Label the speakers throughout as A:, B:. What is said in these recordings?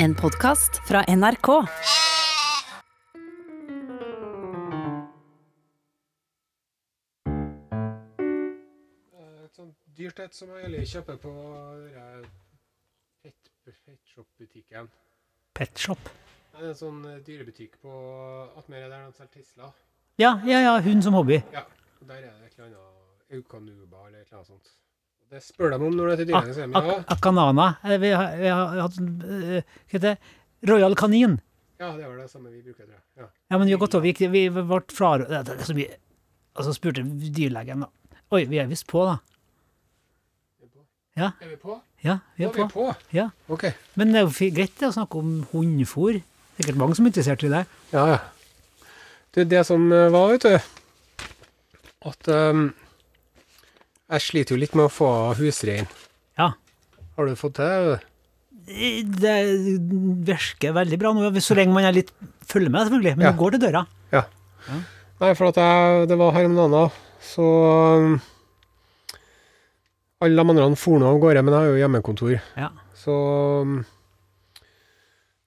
A: En podkast fra NRK.
B: Et sånt dyrt et som jeg kjøper på petshop-butikken.
C: Pet Shop.
B: Det er en sånn eh, dyrebutikk på Atmere der de selger Tesla.
C: Ja, ja, ja, hund som hobby.
B: Ja, der er det et eller annet Eukanuba eller et eller annet sånt. Det spør de om når det er til dyrene. så sier
C: Ak Akanana. Eh, Vi har, vi har hatt eh, Hva heter det? Royal Kanin.
B: Ja, ja, det var det samme vi bruker, tror jeg. Ja.
C: Ja, men vi har gått over. Vi, vi ble er så mye Og så spurte dyrlegen, da. Oi, vi er visst på, da.
B: Vi på?
C: Ja,
B: Er vi på?
C: ja, vi
B: Ja,
C: er
B: vi er
C: på.
B: på.
C: Ja.
B: Ok.
C: Men det er jo greit å snakke om hundefôr. Sikkert mange som er interessert i det.
B: Ja, ja. Det er det som eh, var, vet du, at ehm, jeg sliter jo litt med å få husrein.
C: Ja.
B: Har du fått til det?
C: Det virker veldig bra nå, så lenge man er litt følger med, selvfølgelig. Men
B: Ja.
C: du går til døra. Ja.
B: Nei, for at jeg, det var her om dagen, så um, Alle de andre for nå av gårde, men jeg har jo hjemmekontor.
C: Ja.
B: Så um,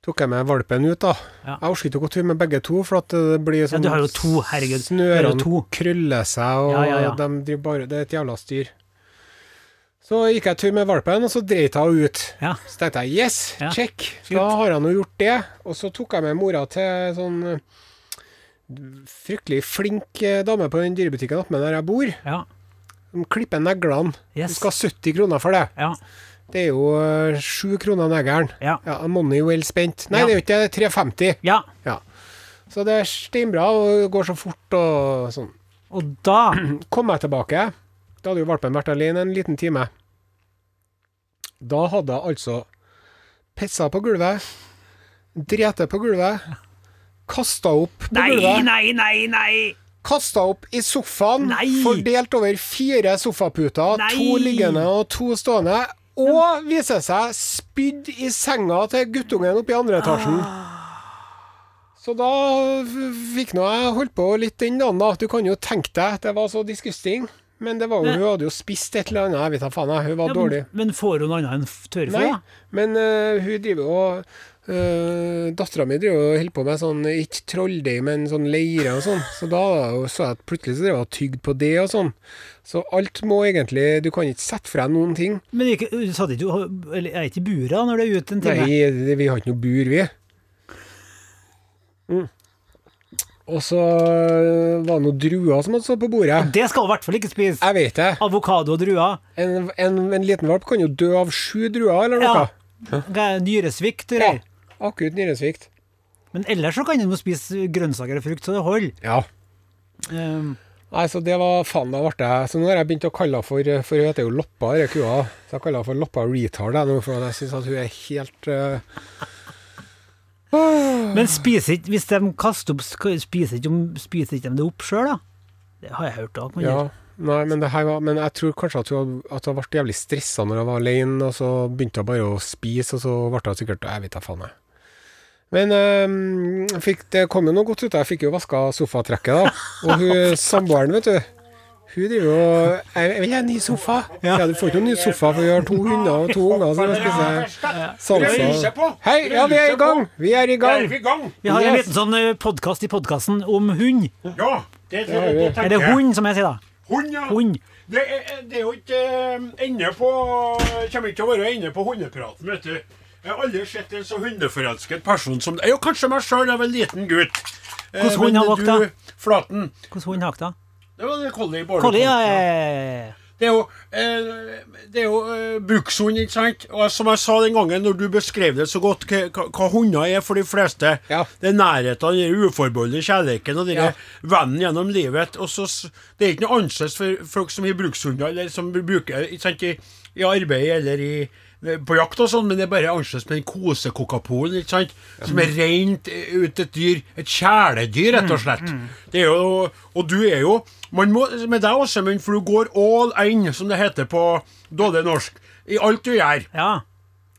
B: tok jeg med valpen ut, da.
C: Ja.
B: Jeg orker ikke å gå tur med begge to, for at det blir sånn
C: ja, to,
B: Snørene krøller seg, og
C: Ja,
B: de driver bare Det er et jævla styr. Så gikk jeg tur med valpen, og så dreit jeg ut.
C: Ja.
B: Så tenkte jeg yes, check. Da har jeg nå gjort det. Og så tok jeg med mora til sånn eh, fryktelig flink eh, dame på den dyrebutikken attmed der jeg bor.
C: Ja.
B: De klipper neglene. Du skal ha 70 kroner for det.
C: Ja.
B: Det er jo sju kroner neglen.
C: Ja.
B: Ja, money well spent. Nei,
C: Ja.
B: det er jo ikke det. Er 350.
C: ja.
B: Så det er steinbra og går så fort og sånn.
C: Og da
B: Kom jeg tilbake, da hadde jo valpen vært alene en liten time. Da hadde jeg altså pissa på gulvet, drete på gulvet, kasta opp på
C: Nei,
B: gulvet,
C: nei, nei, nei!
B: kasta opp i sofaen,
C: Nei!
B: fordelt over fire sofaputer,
C: Nei!
B: to liggende og to stående, og viser seg spydd i senga til guttungen oppe i andre etasjen.
C: Ah.
B: Så da fikk nå jeg holdt på litt den dagen, da. Du kan jo tenke deg, det var så disgusting. Men det var jo, hun hadde jo spist et eller annet, jeg vet da faen, jeg. hun var
C: Ja,
B: dårlig.
C: Men, men får hun annet enn tørrfôr,
B: Nei, men uh, hun driver og uh, Dattera mi og holder på med sånn, ikke trolldeig, men sånn leire og sånn. Så da så jeg at plutselig så drev hun og tygde på det og sånn. Så alt må egentlig Du kan ikke sette fra deg noen ting.
C: Men ikke, du satt ikke er ikke i bura når du er ute en time?
B: Nei, vi har ikke noe bur, vi. Mm. Og så eh, var det noen druer som hadde stått på bordet.
C: Det skal hun i hvert fall ikke spise.
B: Jeg vet det.
C: Avokado og druer.
B: En, en, en liten valp kan jo dø av sju druer, eller noe.
C: Ja. Nyresvikt og
B: Ja. Akutt nyresvikt.
C: Men ellers så kan jo spise grønnsaker og frukt, så det holder.
B: Ja.
C: Um,
B: Nei, så det var faen, meg jeg Så nå har jeg begynt å kalle henne for For hun heter jo Loppa, denne kua. Så jeg kaller henne for Loppa retard, jeg nå, for jeg syns at hun er helt eh,
C: men spiser ikke Hvis de kaster opp, spiser ikke, spiser ikke de det opp sjøl, da? Det har jeg hørt òg.
B: Ja. Nei, men, var, men jeg tror kanskje at hun, at hun ble jævlig stressa når hun var alene, og så begynte hun bare å spise, og så ble hun sikkert Jeg vet da faen, jeg. Men øh, fikk, det kom jo noe godt ut av Jeg fikk jo vaska sofatrekket, da. Og hun samboeren, vet du. Hun driver jo Jeg vil ha en ny sofa. Ja. Du får ikke noen ny sofa, for vi har to hunder og to unger som spiser salsa. Hei, ja, vi er i gang! Vi er i gang.
D: Vi i gang?
C: Vi har en liten sånn podkast i podkasten om hund.
D: Ja, det, det, det,
C: er
D: jeg.
C: hund, som jeg sier, da.
D: Hund, ja.
C: Hund.
D: Det, er, det er jo ikke eh, ende på Kommer ikke til å være ende på hundepraten, vet du. Jeg har aldri sett en så hundeforelsket person som deg. Jo, kanskje meg sjøl, jeg var en liten gutt. Eh,
C: Hvordan hund har vakta? da?
D: Flaten.
C: Hvordan hund har vakta?
D: Det var det Collie
C: Collie, ja, ja, ja, ja.
D: Det er jo, eh, det er jo eh, brukshund, ikke sant? Og som jeg sa den gangen når du beskrev det så godt, hva hunder er for de fleste.
B: Ja.
D: Det er nærheten, den uforbeholdne kjærligheten og den
B: Ja.
D: vennen gjennom livet. Og så, det er ikke noe annerledes for folk som har brukshunder, eller som bruker ikke sant, i, i arbeid eller i, på jakt og sånn, men det er bare annerledes med den kosekokapolen, ikke sant? Som er rent eh, ut et dyr. Et kjæledyr, rett og slett. Det er jo, og du er jo man må, Med deg også, men for du går all in, som det heter på dårlig norsk, i alt du gjør.
C: ja.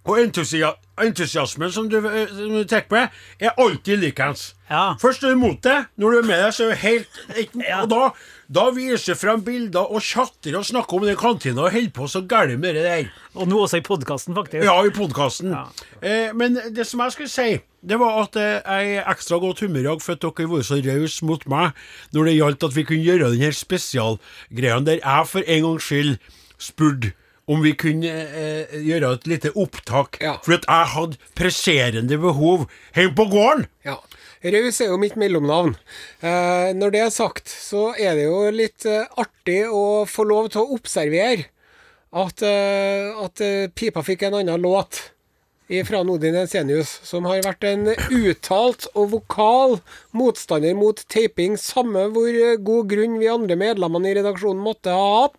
D: Og entusiasmen som du, eh, som du trekker med, er alltid likeens.
C: Ja.
D: Først er du imot det, når du er med deg, så er du helt ikke-
C: Ja.
D: Og da, da viser frem bilder og chatter og snakker om den kantina og holder på så gæli med det der.
C: Og nå også i podkasten, faktisk.
D: Ja, i podkasten.
C: Ja.
D: Eh, men det som jeg skulle si, det var at eh, jeg er ekstra godt humør i dag for at dere var så rause mot meg når det gjaldt at vi kunne gjøre denne spesialgreia der jeg for en gangs skyld spurte om vi kunne eh, gjøre et lite opptak,
B: Ja.
D: for at jeg hadde presserende behov hjemme på gården.
B: Ja. Raus er jo mitt mellomnavn. Eh, når det er sagt, så er det jo litt eh, artig å få lov til å observere at, eh, at eh, pipa fikk en annen låt fra Nodin Ensenius, som har vært en uttalt og vokal motstander mot taping, samme hvor eh, god grunn vi andre medlemmene i redaksjonen måtte ha hatt.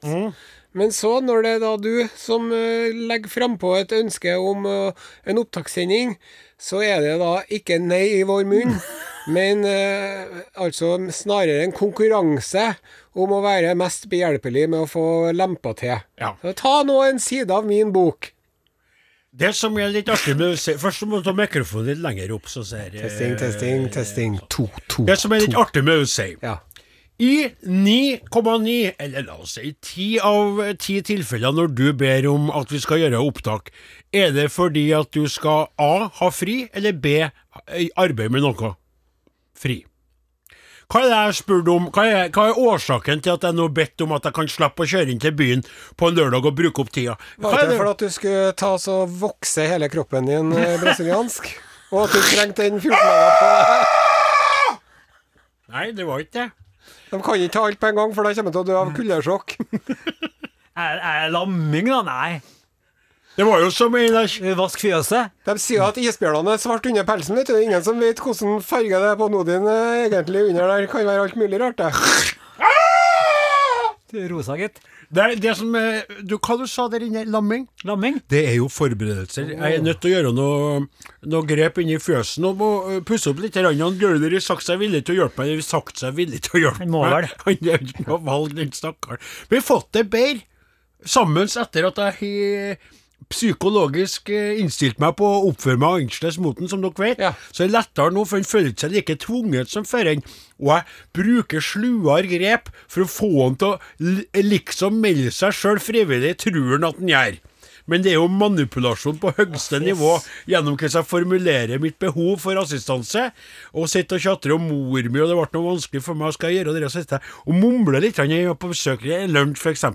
B: Men så, når det er da du som uh, legger frampå et ønske om eh, en opptakssending, så er det da ikke nei i vår munn, men eh, altså snarere en konkurranse om å være mest behjelpelig med å få lempa til.
D: Ja.
B: Så ta nå en side av min bok.
D: Det som er litt artig med Først må du ta mikrofonen litt lenger opp, så ser jeg
B: Testing, testing, testing. To, to,
D: Det som er litt
B: to.
D: artig med si
B: Ja.
D: I 9,9, eller la oss si 10 av 10 tilfeller når du ber om at vi skal gjøre opptak, er det fordi at du skal A. ha fri, eller B. arbeide med noe? Fri. Hva er det jeg spurte om? Hva er, hva er årsaken til at jeg nå bedt om at jeg kan slippe å kjøre inn til byen på en lørdag og bruke opp tida? Hva
B: Var
D: er
B: det
D: det?
B: for at du skulle ta så vokse hele kroppen din eh, brasiliansk? Og at du trengte den 14 dager på
D: Nei, det var ikke det.
B: De kan ikke ta alt på en gang, for da kommer de til å dø av kuldesjokk.
C: Er, er lamming, da? Nei.
D: Det var jo som en der
C: Vask fjøset?
B: De sier at isbjørnene er svart under pelsen, vet du. Det er ingen som vet hvordan farge det er på Nodin eh, egentlig under der. Kan være alt mulig rart, det.
C: Rosa, gitt.
D: Det, er det som er, du, Hva du sa der inne? Lamming?
C: Lamming?
D: Det er jo forberedelser. Jeg er nødt til å gjøre noe, noe grep inni fjøsen og må pusse opp litt. Han Gauder har sagt seg villig til å hjelpe meg. Han har sagt seg villig til å hjelpe
C: Han må
D: meg.
C: vel.
D: Han har ikke noe valg, den stakkaren. Vi har fått det bedre sammen etter at jeg har psykologisk eh, innstilt meg på å oppføre meg annerledes mot den, som dere vet.
B: Ja.
D: Så det er lettere nå, for han føler seg like tvunget som før. Og jeg bruker sluere grep for å få han til å liksom melde seg sjøl frivillig, tror han at han gjør. Men det er jo manipulasjon på høyeste nivå gjennom hvordan jeg formulerer mitt behov for assistanse. Og sitter og tjatrer om mor mi, og det ble noe vanskelig for meg, hva skal jeg gjøre? Og det sitter jeg og mumler litt når jeg er på besøk i lunsj, f.eks.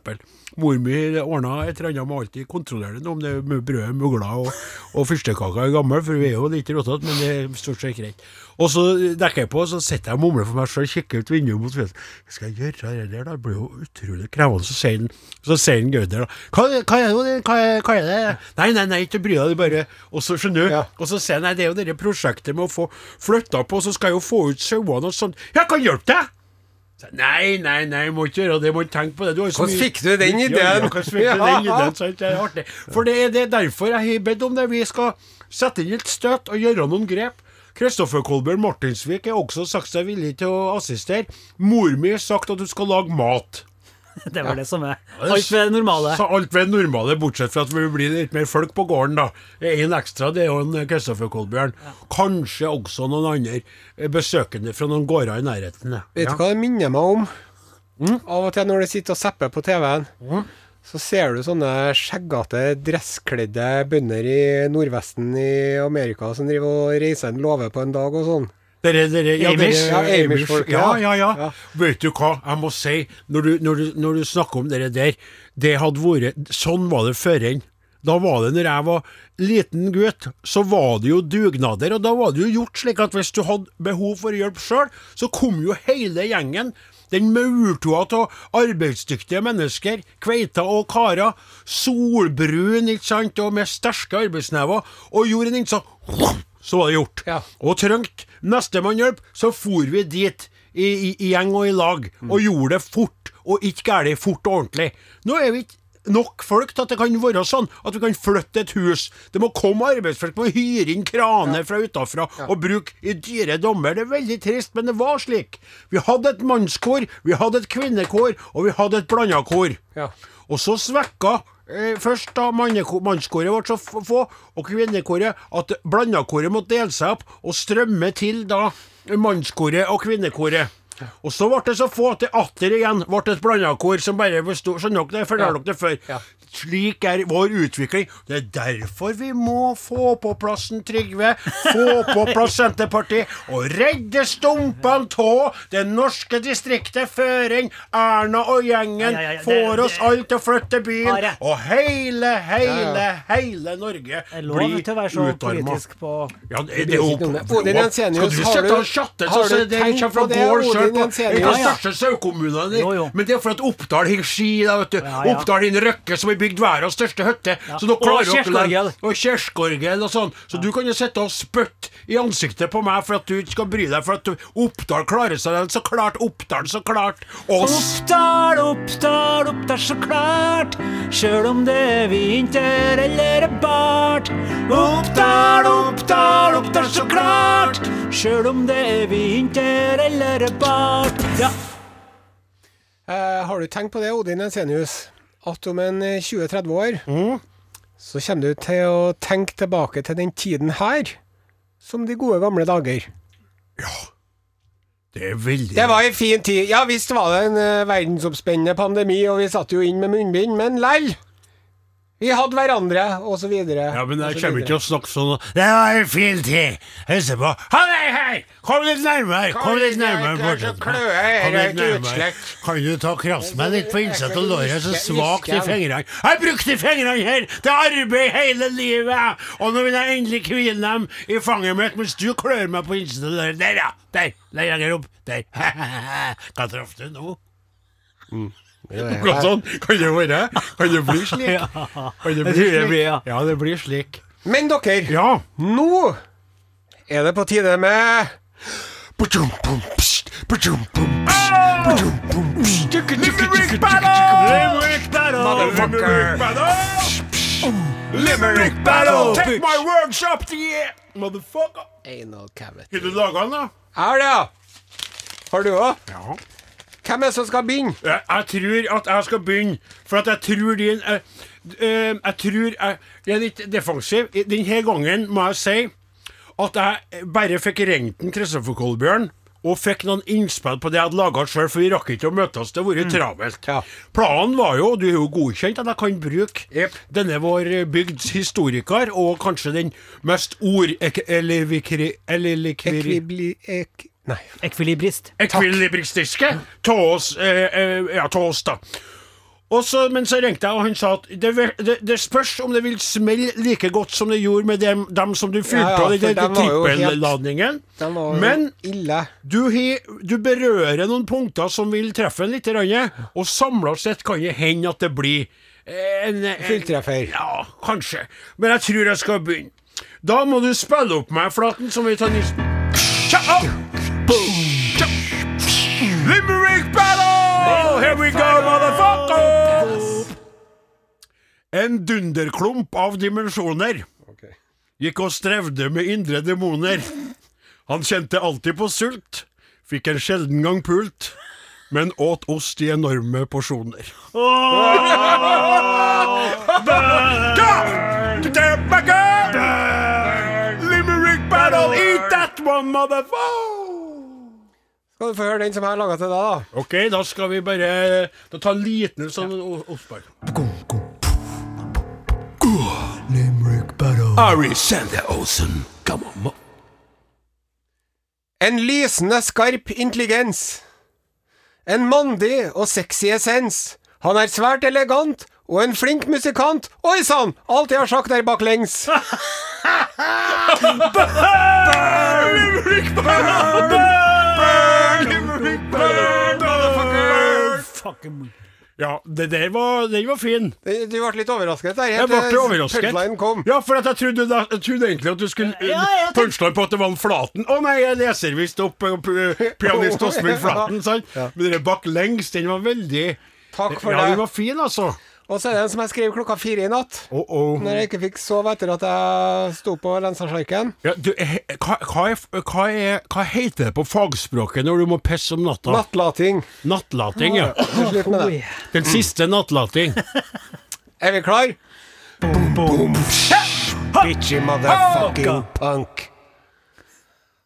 D: Mor mi ordna et eller annet må alltid kontrollere det, om det er brød, mugler og, og fyrstekaker er gammel, for vi er jo litt rotete, men det er stort sett greit. Og så dekker jeg på, så sitter jeg og mumler for meg sjøl, kikker ut vinduet mot fjøset. Hva skal jeg gjøre det der, da? Det blir jo utrolig krevende. Så sier han, så sier han Gauder, da. Hva, hva er det? Hva hva er det? Nei, nei, nei, ikke bry deg, det er bare Og så skjønner du.
B: Ja.
D: Og så sier han, nei, det er jo det prosjektet med å få flytta på, så skal jeg jo få ut sauene og sånn. Jeg kan hjelpe deg! Nei, nei, nei, må ikke gjøre det, må ikke tenke på det. Du har så
B: Hvordan fikk du den ideen?
D: Ja, ja, fikk du den ideen? Sant? Det er artig. For det er det er derfor jeg har bedt om det. Vi skal sette inn et støt og gjøre noen grep. Kristoffer Kolbjørn Martinsvik er også sagt seg villig til å assistere. Mor mi har sagt at du skal lage mat.
C: Det var det som er alt ved det normale.
D: Så alt ved det normale, bortsett fra at vi blir litt mer folk på gården, da. En ekstra, det er jo en Kristoffer Kolbjørn. Kanskje også noen andre eh, besøkende fra noen gårder i nærheten. ja.
B: Vet du hva det minner meg om? Av og til når du sitter og zapper på TV-en, så ser du sånne skjeggete, dresskledde bønder i Nordvesten i Amerika som driver og reiser en låve på en dag og sånn.
D: Dere, dere, ja,
C: Amish?
B: Ja, Amish-folk,
D: ja,
B: ja.
D: ja, ja.
B: Ja.
D: Vet du hva, jeg må si, når du, når du, når du snakker om det der, det hadde vært Sånn var det før enn. Da var det når jeg var liten gutt, så var det jo dugnader, og da var det jo gjort slik at hvis du hadde behov for hjelp sjøl, så kom jo hele gjengen. Den maurtua av arbeidsdyktige mennesker, kveiter og karer, solbrun, ikke sant, og med sterke arbeidsnever, og gjorde en innsats. Så var det gjort.
B: Ja.
D: Og trengte nestemann hjelp, så for vi dit i, i, i gjeng og i lag, og gjorde det fort, og ikke galt, fort og ordentlig. Nå er vi ikke nok folk til at det kan være sånn at vi kan flytte et hus. Det må komme arbeidsfolk, må hyre inn kraner fra utafra og bruke i dyre dommer. Det er veldig trist, men det var slik. Vi hadde et mannskor, vi hadde et kvinnekor, og vi hadde et blanda kor.
B: Ja.
D: Og så svekka eh, først da mannskoret ble så få, og kvinnekoret, at blandakoret måtte dele seg opp og strømme til da mannskoret og kvinnekoret. Og så ble det så få at det atter igjen ble et blandakor som bare besto Skjønner dere det? Fortalte dere det før. Slik er vår utvikling. Det er derfor vi må få på plass en Trygve, få på plass Senterpartiet, og redde stumpene av det norske distriktet før Erna og gjengen
C: Ja, ja, ja, det-
D: får oss alle til å flytte byen, og hele, hele,
B: Ja,
D: hele Norge
C: er
D: blir
C: til å være så
D: utarma.
C: politisk på
D: Ja, det, det er jo.
B: Odin Jensenius,
D: Skal du
B: har
D: sitte
B: du-
D: og chatte
B: har
D: så
B: du
D: er
B: tenkt
D: kommer fra
B: på det,
D: gård
B: Odin
D: sjøl på
B: Jensenius?
D: en av de
C: Ja, ja.
D: største
C: jo.
D: Men det er for at Oppdal har ski, da, vet du. Oppdal har en Røkke som har bygd verdens største hytte. Så nå
C: Og
D: klarer
C: Kjerskorgel.
D: Og Kjerskorgel og sånn. Så du kan jo sitte og spytte i ansiktet på meg for at du ikke skal bry deg for at du- Oppdal klarer seg. Så klart Oppdal, så klart oss.
C: Oppdal, Oppdal, Oppdal, så klart. Sjøl om det er vinter eller er bart. Oppdal, Oppdal, Oppdal, så klart. Sjøl om det er vinter eller er bart. Ja.
B: Eh, har du tenkt på det, Odin Ensenius, at om en eh, 20-30 år
D: Mm.
B: så kommer du til å tenke tilbake til den tiden her som de gode gamle dager? Ja.
D: Det er veldig
B: Det var en fin tid. Ja visst var det en uh, verdensomspennende pandemi, og vi satt jo inn med munnbind, men lell! Vi hadde hverandre, og så videre.
D: Ja, men jeg kommer ikke til å snakke sånn. Det var en fin tid. Helse på. Hei, hei! Kom litt nærmere. Kom litt nærmere.
B: Kom litt
D: fortsett. Kom litt
B: er
D: nærmere. Kan du ta krasse meg litt på innsett av låret, så svakt i fingrene. Jeg brukte fingrene her til arbeid hele livet, og nå vil jeg endelig hvile dem i fanget mitt mens du klør meg på innsett av låret. Der, ja. Der. Lenger opp. Der. Hva traff du nå? Akkurat sånt kan det være. Kan det bli slik? Kan det bli slik?
C: ja.
D: Det blir slik.
B: Men dere,
D: Ja.
B: nå er det på tide med
D: Limerick battle! Limerick battle!
B: Motherfucker.
D: Limerick battle! Take my workshop to the Motherfucker!
B: Anal cavity.
D: Har du laga den, da?
B: Jeg har det, ja. Har du òg?
D: Ja.
B: Hvem er det som skal begynne?
D: Jeg, jeg tror at jeg skal begynne, for at jeg tror din Jeg, eh, Jeg tror jeg, jeg er litt defensiv. Denne gangen må jeg si at jeg bare fikk ringt Kristoffer Kolbjørn. Og fikk noen innspill på det jeg hadde laga sjøl, for vi rakk ikke å møtes. Det har vært travelt.
B: Ja.
D: Planen var jo, og du er jo godkjent, at jeg kan bruke
B: yep.
D: denne vår eh, bygds historiker, og kanskje den mest ord... Eller. Eller.
B: Ek... Nei.
C: Ekvilibrist.
D: Ekvilibristiske oss, eh, eh, ja, oss da. Og så, men så ringte jeg, og han sa at det, det, det spørs om det vil smelle like godt som det gjorde med dem, dem som du fyrte
B: Ja, ja,
D: av,
B: for
D: den trippelladningen. Men
B: ille.
D: du, he, du berører noen punkter som vil treffe en litt, og samla sett kan det hende at det blir eh, en, en
B: Fulltreffer.
D: Ja, kanskje. Men jeg tror jeg skal begynne. Da må du spille opp meg, Flaten, som vi tar au! Tja. Limerick battle! Here we go, motherfuckers! En dunderklump av dimensjoner gikk og strevde med indre demoner. Han kjente alltid på sult, fikk en sjelden gang pult, men åt ost i enorme porsjoner. Limerick battle, eat that one, motherfucker!
B: Skal du få høre den som jeg har laga til deg, da?
D: Ok, da skal vi bare Da ta en liten sånn ja. oppspark. Ari Sander Olsen. Come on,
B: En lysende skarp intelligens. En mandig og sexy essens. Han er svært elegant og en flink musikant. Oi sann! Alt jeg har sagt er baklengs.
D: Burn! Burn! Burn!
C: Fucking
D: Ja, det der var, den var fin.
B: Du ble litt overrasket der.
D: Jeg ble overrasket.
B: Punchline kom.
D: Ja, for at jeg trodde, da, jeg trodde egentlig at du skulle
C: Ja, ja
D: punchline på at det var en Flaten. Å nei, jeg leser visst opp eh, pianist Åsmund Flaten, sant? Men den baklengs, den var veldig
B: Takk for
D: Ja, den var fin, altså.
B: Og så er det en som jeg skrev klokka fire i natt.
D: Oh, oh.
B: Når jeg ikke fikk sove etter at jeg sto på Lensasjarken.
D: Ja, du, eh, hva, hva, er, hva, er, hva heter det på fagspråket når du må pisse om natta?
B: Nattlating.
D: Nattlating, ja.
B: Oh,
C: ja.
D: Den siste nattlating.
B: Er vi klar? Boom, boom, Bitchy motherfucking punk.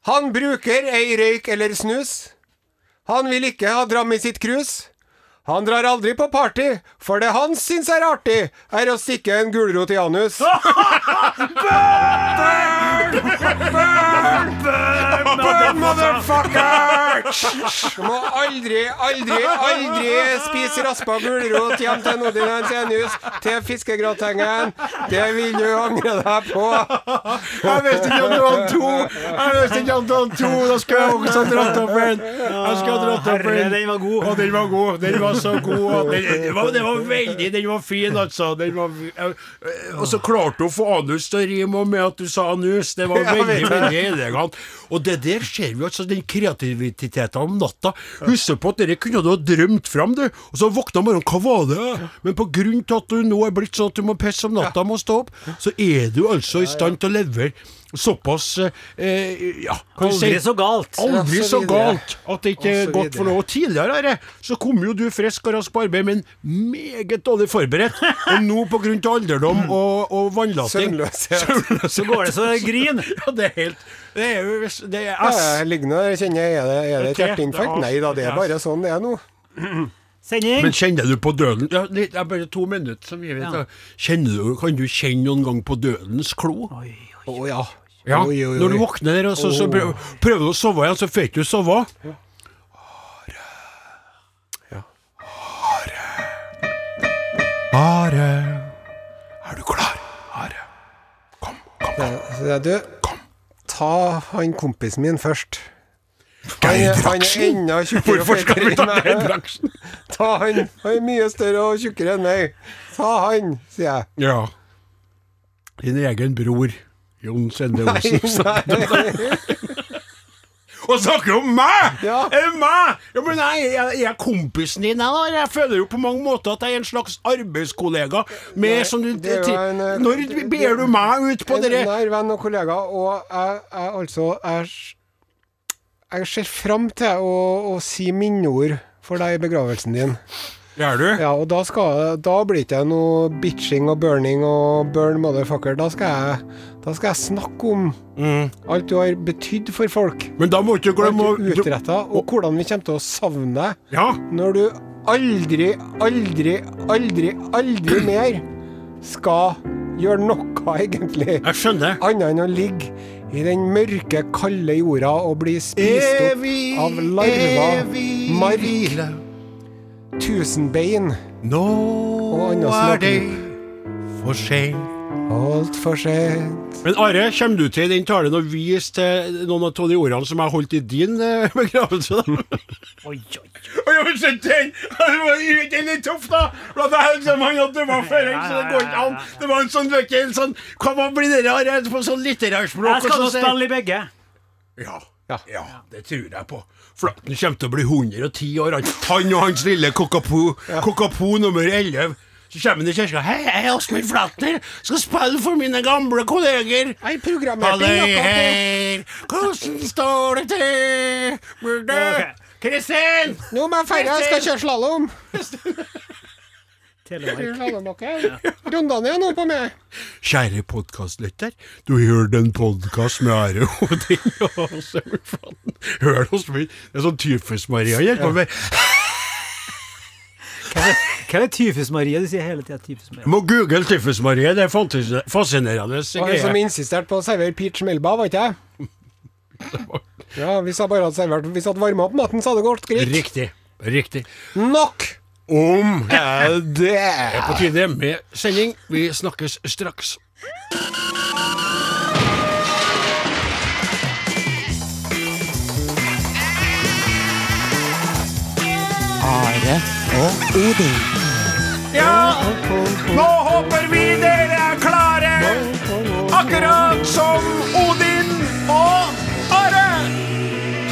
B: Han bruker ei røyk eller snus. Han vil ikke ha dram i sitt krus. Han drar aldri på party, for det han syns er artig, er å stikke en gulrot i anus. Burn, motherfucker! Du må aldri, aldri, aldri spise raspa gulrot hjem til Nordin Senius til fiskegratengen. Det vil du angre deg på.
D: Jeg visste ikke om det var to! Jeg visste ikke om det var to! Da skulle jeg også dratt opp en. Jeg skulle ha dratt opp
C: Herre,
D: en.
C: den var god.
D: Og den var god. Den var så god. Den, den, var, den var veldig Den var fin, altså. Den var, og så klarte hun å få anus til å rime med at du sa anus. Det var veldig,
B: du.
D: veldig elegant. Og det der ser vi altså, den kreativiteten om natta. Husk på at dere kunne du ha drømt fram, du. Og så våkna morgenen, hva var det? Men på grunn til at du nå er blitt sånn at du må pisse om natta, må stå opp, så er du altså i stand til å levere såpass eh, Ja, kan vi si
C: Aldri så galt.
D: Aldri
B: Ja, så
D: så galt at det ikke er
B: så
D: godt for noe. Og Tidligere så kom jo du frisk og rask på arbeid, men meget dårlig forberedt. Og nå til alderdom og, og vannlating
B: Søvnløshet.
C: Så går det så det griner.
D: Ja, det er helt Det er jo det er,
B: Ja, jeg ligner og kjenner Er det, er det et hjerteinfarkt?
D: er-
B: Nei da, det er bare sånn det er nå.
C: Sending.
D: Men kjenner du på døden ja, Det det er bare to minutter, som vi vet.
C: Ja.
D: Kjenner du, Kan du kjenne noen gang på dødens klo?
B: Å oh, ja.
D: Ja,
B: Oi, oi, oi.
D: Når du våkner der, og så, så prøver, prøver du å sove igjen, så får du sove.
B: Ja.
D: Are. Are. Er du klar? Are. Kom, kom.
B: kom. Ja, du, kom. ta han kompisen min først.
D: Geir
B: og
D: Hvorfor skal vi ta Geir
B: meg. Ta han. Han er mye større og tjukkere enn meg. Ta han, sier jeg.
D: Ja. Din egen bror, Jon Sende Olsen. Og snakker om meg!
B: Ja.
D: Er det meg? Ja, men jeg, jeg, jeg er kompisen din. Jeg, da. jeg føler jo på mange måter at jeg er en slags arbeidskollega. Med
B: Nei,
D: sånn du,
B: en, eh,
D: Når ber du meg ut på dere
B: nær venn og kollega, og jeg, jeg altså Jeg, jeg ser fram til å, å si minneord for deg i begravelsen din. Ja, og da, skal, da blir det ikke noe bitching og burning og burn motherfucker. Da skal jeg, da skal jeg snakke om alt du har betydd for folk.
D: Men da må du ikke glemme å
B: du utretta, og hvordan vi kommer til å savne deg
D: Ja.
B: når du aldri, aldri, aldri, aldri mer skal gjøre noe, egentlig.
D: Jeg skjønner.
B: Annet enn å ligge i den mørke, kalde jorda og bli spist opp av larver, mark,
D: hvile.
B: tusenbein.
D: Nå
B: annen
D: er det for sent.
B: Altfor sent.
D: Men Are, kommer du til i den talen å vise til noen av de ordene som jeg holdt i din eh, begravelse? da?
C: oi, oi.
D: Oi, oi, oi sett den! Det var ikke litt tøff, da! For at jeg liksom han at det var før, så det går ikke an. Det var en sånn, vet en sånn Hva blir det der eh, på sånn litterært språk?
C: Jeg skal nå
D: så
C: spille i begge.
D: Ja.
B: Ja.
D: Ja, det tror jeg på. Flatten kommer til å bli 110 år. Han, han og hans lille kokapo, kokapo nummer 11. Så kommer han i kirka. Hei, jeg er Åsmund Flatner. Skal spille for mine gamle kolleger.
B: Hei,
D: Halløy
B: den
D: her, hvordan står det til? Burde
C: Ok.
D: Kristin!
B: Nå må jeg feire, jeg skal kjøre slalåm.
C: Telemark.
B: Er nå på meg.
D: Kjære podkastlytter, du hørte en podkast med Are Odin og Flaten. Hør oss, det er sånn Tyfus-Maria hjelper på med.
C: Hva er det Tyfus-Marie? Du sier hele tida Tyfus-Marie.
D: Må google Tyfus-Marie, det er fascinerende
B: Og han som insisterte på å servere peach melba, var ikke jeg? Ja, hvis jeg bare hadde servert Hvis jeg hadde varma opp maten, så hadde det gått greit.
D: Riktig. Riktig.
B: Nok
D: Om
B: er det.
D: på tide med sending. Vi snakkes straks.
A: Are og Odin.
D: Ja, nå håper vi dere er klare, akkurat som Odin og Are.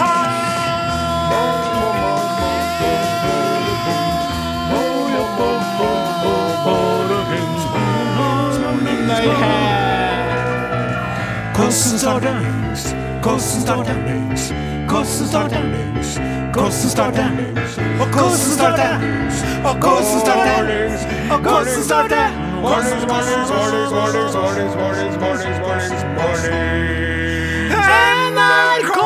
D: Ha!
C: Hvordan står det? Hvordan står det? Hvordan starter det? Hvordan starter det? Og hvordan starter det? Og hvordan starter det? Og hvordan starter?
B: Mornings, mornings, mornings, mornings, mornings, mornings, mornings, mornings, mornings.
C: NRK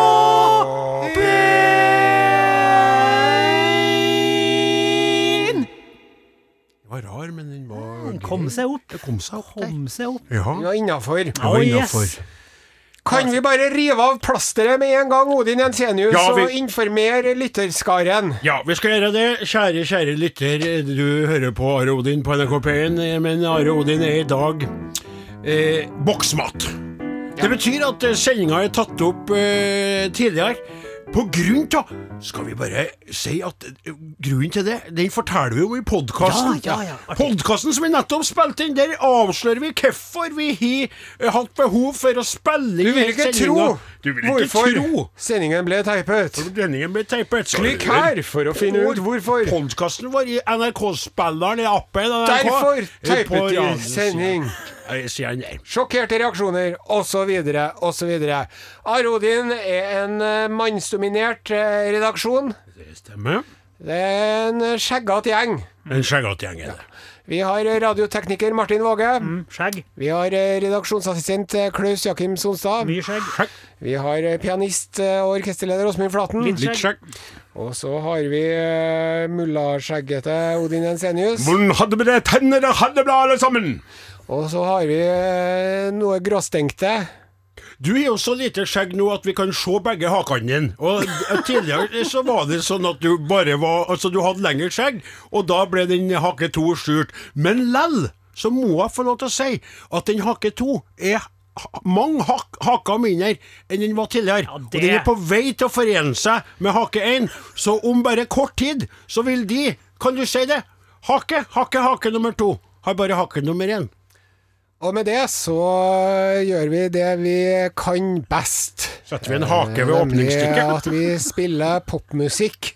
C: P1
D: Den var rar, men den var
C: Den kom seg opp.
D: Det kom seg opp.
C: Kom seg opp.
D: Ja,
B: Ja, innafor.
D: det var
C: Oh,
D: innafor.
B: Kan vi bare rive av plasteret med en gang, Odin Jensenius,
D: Ja, vi-
B: og informere lytterskaren?
D: Ja, vi skal gjøre det. Kjære, kjære lytter. Du hører på Are Odin på NRK P1, men Are Odin er i dag eh, boksmat. Det betyr at eh, sendinga er tatt opp eh, tidligere. På grunn av Skal vi bare si at eh, grunnen til det, den forteller vi jo i podkasten.
C: Ja, ja, ja, okay.
D: Podkasten som vi nettopp spilte inn, der avslører vi hvorfor vi har eh, hatt behov for å spille
B: Du
D: inn
B: vil ikke
D: sendinga.
B: tro
D: Du vil ikke
B: hvorfor
D: tro
B: sendingen ble teipet.
D: Sendingen ble teipet.
B: Klikk her for å finne ut hvorfor.
D: Podkasten vår i NRK-spilleren i appen. NRK,
B: Derfor teipet vi
D: radioen,
B: sending.
D: Sier- sier han der.
B: Sjokkerte reaksjoner, osv., osv. Arodin er en eh, mannsdominert eh, redaksjon.
D: Det stemmer.
B: Det er en eh, skjeggete gjeng.
D: En skjeggete gjeng er det.
B: Vi har eh, radiotekniker Martin Våge.
C: Mm, Skjegg.
B: Vi har eh, redaksjonsassistent eh, Klaus Jakim Sonstad.
C: Mye skjegg.
D: Skjegg.
B: Vi har eh, pianist eh, og orkesterleder Åsmund Flaten.
C: Litt
D: Litt skjegg.
B: Og så har vi mullaskjeggete Odin Ensenius.
D: Hvordan hadde vi det? Tenner hadde bra, alle sammen.
B: Og så har vi eh, noe gråstengte.
D: Du har jo så lite skjegg nå at vi kan se begge hakene dine. Og tidligere så var det sånn at du bare var Altså, du hadde lengre skjegg, og da ble den hake to skjult. Men lell så må jeg få lov til å si at den hake to er mange hak haker mindre enn den var tidligere.
C: Ja,
D: Og den er på vei til å forene seg med hake 1, så om bare kort tid så vil de, kan du si det, hake, hake, hake nummer to, har bare hake nummer én.
B: Og med det så gjør vi det vi kan best.
D: Setter vi en hake ved
B: Nemlig
D: åpningsstykket.
B: at vi spiller popmusikk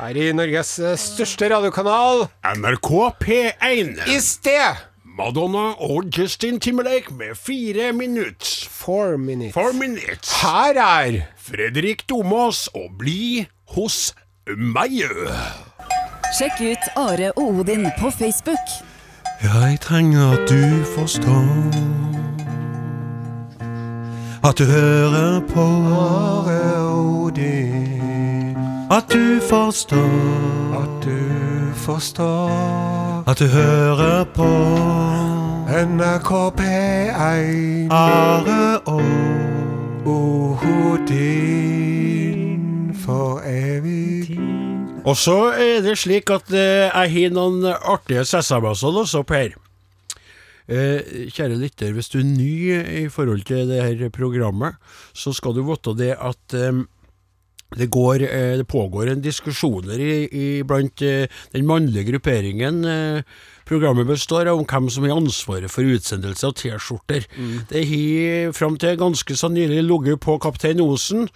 B: her i Norges eh, største radiokanal.
D: NRK P1.
B: I sted
D: Madonna og Justin Timberlake med fire minutter.
B: Four minutes.
D: Four minutes.
B: Her er
D: Fredrik Domås og Bli hos meg.
E: Sjekk ut Are og Odin på Facebook.
D: Jeg trenger at du forstår At du hører på
B: Odin.
D: At du forstår
B: At du forstår
D: At du hører på
B: NRK P1
D: Are og
B: Odin for evig.
D: Og så er det slik at eh, jeg har noen artige SMS-er også, Per. Eh, kjære lytter, hvis du er ny i forhold til det her programmet, så skal du vite det at eh, det, går, eh, det pågår en diskusjoner i, i blant eh, den mannlige grupperingen eh, programmet består av, hvem som har ansvaret for utsendelse av T-skjorter. Det har fram til ganske så nylig ligget på kaptein Osen.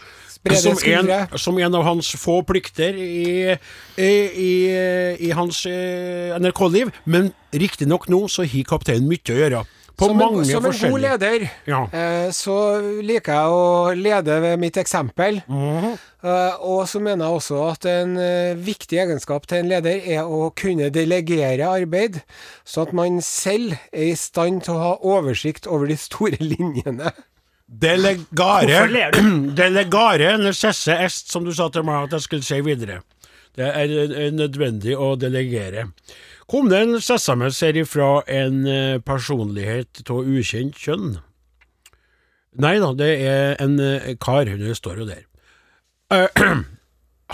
D: Som en, som en av hans få plikter i, i, i, i hans eh, NRK-liv. Men riktignok nå så har kapteinen mye å gjøre. På
B: Som en, som en god leder,
D: Ja.
B: eh, så liker jeg å lede ved mitt eksempel.
D: Mhm.
B: Eh, og så mener jeg også at en eh, viktig egenskap til en leder er å kunne delegere arbeid, sånn at man selv er i stand til å ha oversikt over de store linjene.
D: Delegare? Delegare necesse est, som du sa til meg at jeg skulle si videre. Det er eh, nødvendig å delegere. Kom det en SMS her ifra en eh, personlighet av ukjent kjønn? Nei da, det er en eh, kar. Det står jo der. Uh,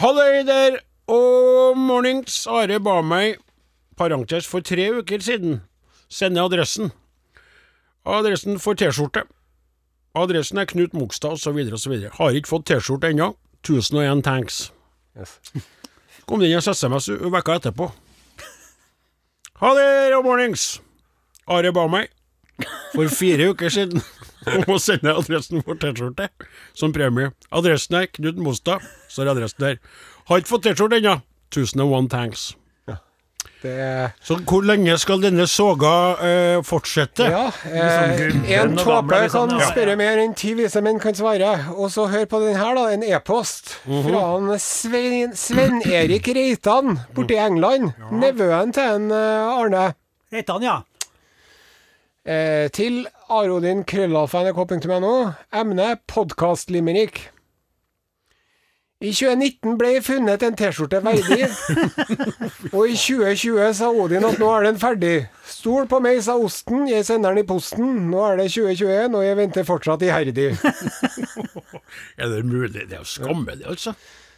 D: Halløy der, og mornings. Are ba meg, parentes for tre uker siden, sende adressen. Adressen for T-skjorte. Adressen er Knut Mogstad osv. osv. Har ikke fått T-skjorte ennå. 1001 thanks. Kom det inn en SMS vekka etterpå. Ha det, og mornings. Are ba meg for fire uker siden om å sende adressen for T-skjorte som premie. Adressen er Knut Mostad, står adressen der. Har ikke fått T-skjorte ennå. 1001 thanks.
B: Det
D: Så hvor lenge skal denne soga eh, fortsette?
B: Ja,
C: Liksom
B: eh, en tåpe
C: liksom,
B: kan
C: ja.
B: spørre mer enn ti vise menn kan svare. Og så hør på den her, da. En e-post fra han Svein- Sven-Erik Reitan borte i England. Nevøen til en eh, Arne.
C: Reitan, ja.
B: Eh, til arodin krøllalfa.nrk.no. Emne podkastlimerick. I 2019 ble jeg funnet en T-skjorte verdig, og i 2020 sa Odin at nå er den ferdig. Stol på meg, sa osten, jeg sender den i posten. Nå er det 2021, og jeg venter fortsatt iherdig.
D: Er det mulig? Det er jo skammelig, altså.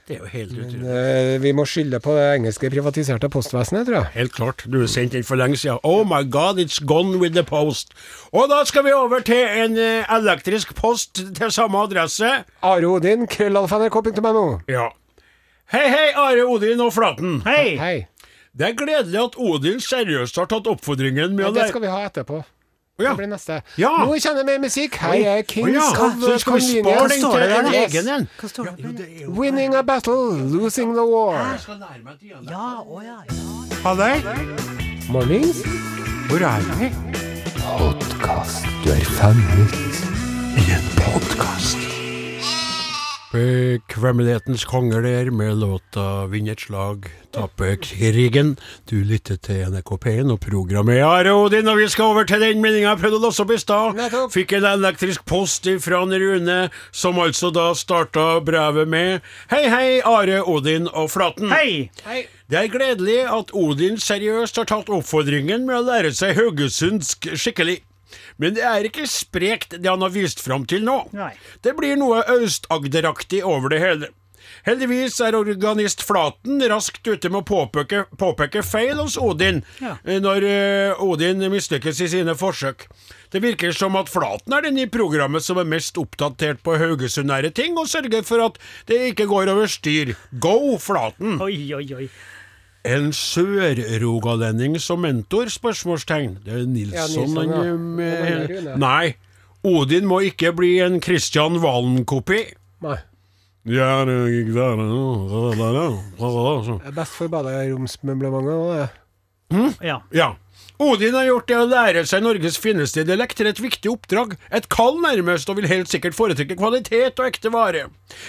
D: Det er jo helt utrolig.
B: Uh, vi må skylde på det engelske privatiserte postvesenet, tror jeg.
D: Helt klart. Du har sendt inn for lenge siden. Oh my god, it's gone with the post. Og da skal vi over til en eh, elektrisk post til samme adresse.
B: Are Odin, krøllalfa.nrk.no.
D: Ja. Hei, hei, Are Odin og Flaten.
C: Hei!
B: Hei.
D: Det er gledelig at Odin seriøst har tatt oppfordringen med
B: Ja,
D: å
B: det skal vi ha etterpå.
D: Ja.
B: Det blir neste.
D: Ja.
B: Nå kjenner vi musikk. Her er
D: Kings
B: Kings
D: ja,
B: of
D: så skal vi spare den
B: Convenience.
D: til en
B: Yes.
D: egen en.
C: Hva står det?
B: Winning a battle, losing the war.
C: Ja, å ja, ja.
D: Halløy.
B: Mornings.
D: Hvor er vi?
B: Podcast. Du er fanget.
D: I en podkast. Bekvemmelighetens konger der med låta 'Vinn et slag, tape krigen'. Du lytter til NRK P1 og programmet Are Odin, og vi skal over til den meldinga jeg prøvde å låse opp i stad. Fikk en elektrisk post fra Rune, som altså da starta brevet med 'Hei, hei, Are Odin og Flaten'.
C: Hei!
D: Det er gledelig at Odin seriøst har tatt oppfordringen med å lære seg haugesundsk skikkelig. Men det er ikke sprekt det han har vist fram til nå.
C: Nei.
D: Det blir noe Aust-Agderaktig over det hele. Heldigvis er organist Flaten raskt ute med å påpeke, påpeke feil hos Odin
C: Ja.
D: eh, når eh, Odin mislykkes i sine forsøk. Det virker som at Flaten er den i programmet som er mest oppdatert på haugesundnære ting, og sørger for at det ikke går over styr. Go, Flaten!
C: Oi, oi, oi.
D: En sør-rogalending som mentor? Spørsmålstegn. Det er Nilsson,
B: Nilsson, ja.
D: han, eh, med-
B: Rune.
D: Nei. Odin må ikke bli en Christian Valen-kopi.
B: Nei.
D: Ja, det gikk der
B: Det er best for baderomsmøblementet òg, det.
C: Ja.
D: Ja. Odin har gjort det å lære seg Norges fineste dialekt til et viktig oppdrag, et kall nærmest, og vil helt sikkert foretrekke kvalitet og ekte vare.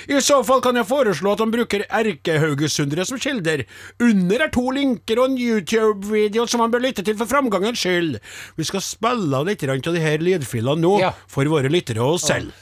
D: I så fall kan jeg foreslå at han bruker erkehaugesundere som kilder. Under er to linker og en YouTube-video som han bør lytte til for framgangens skyld. Vi skal spille av litt av de her lydfilene nå,
B: Ja.
D: for våre lyttere og oss selv.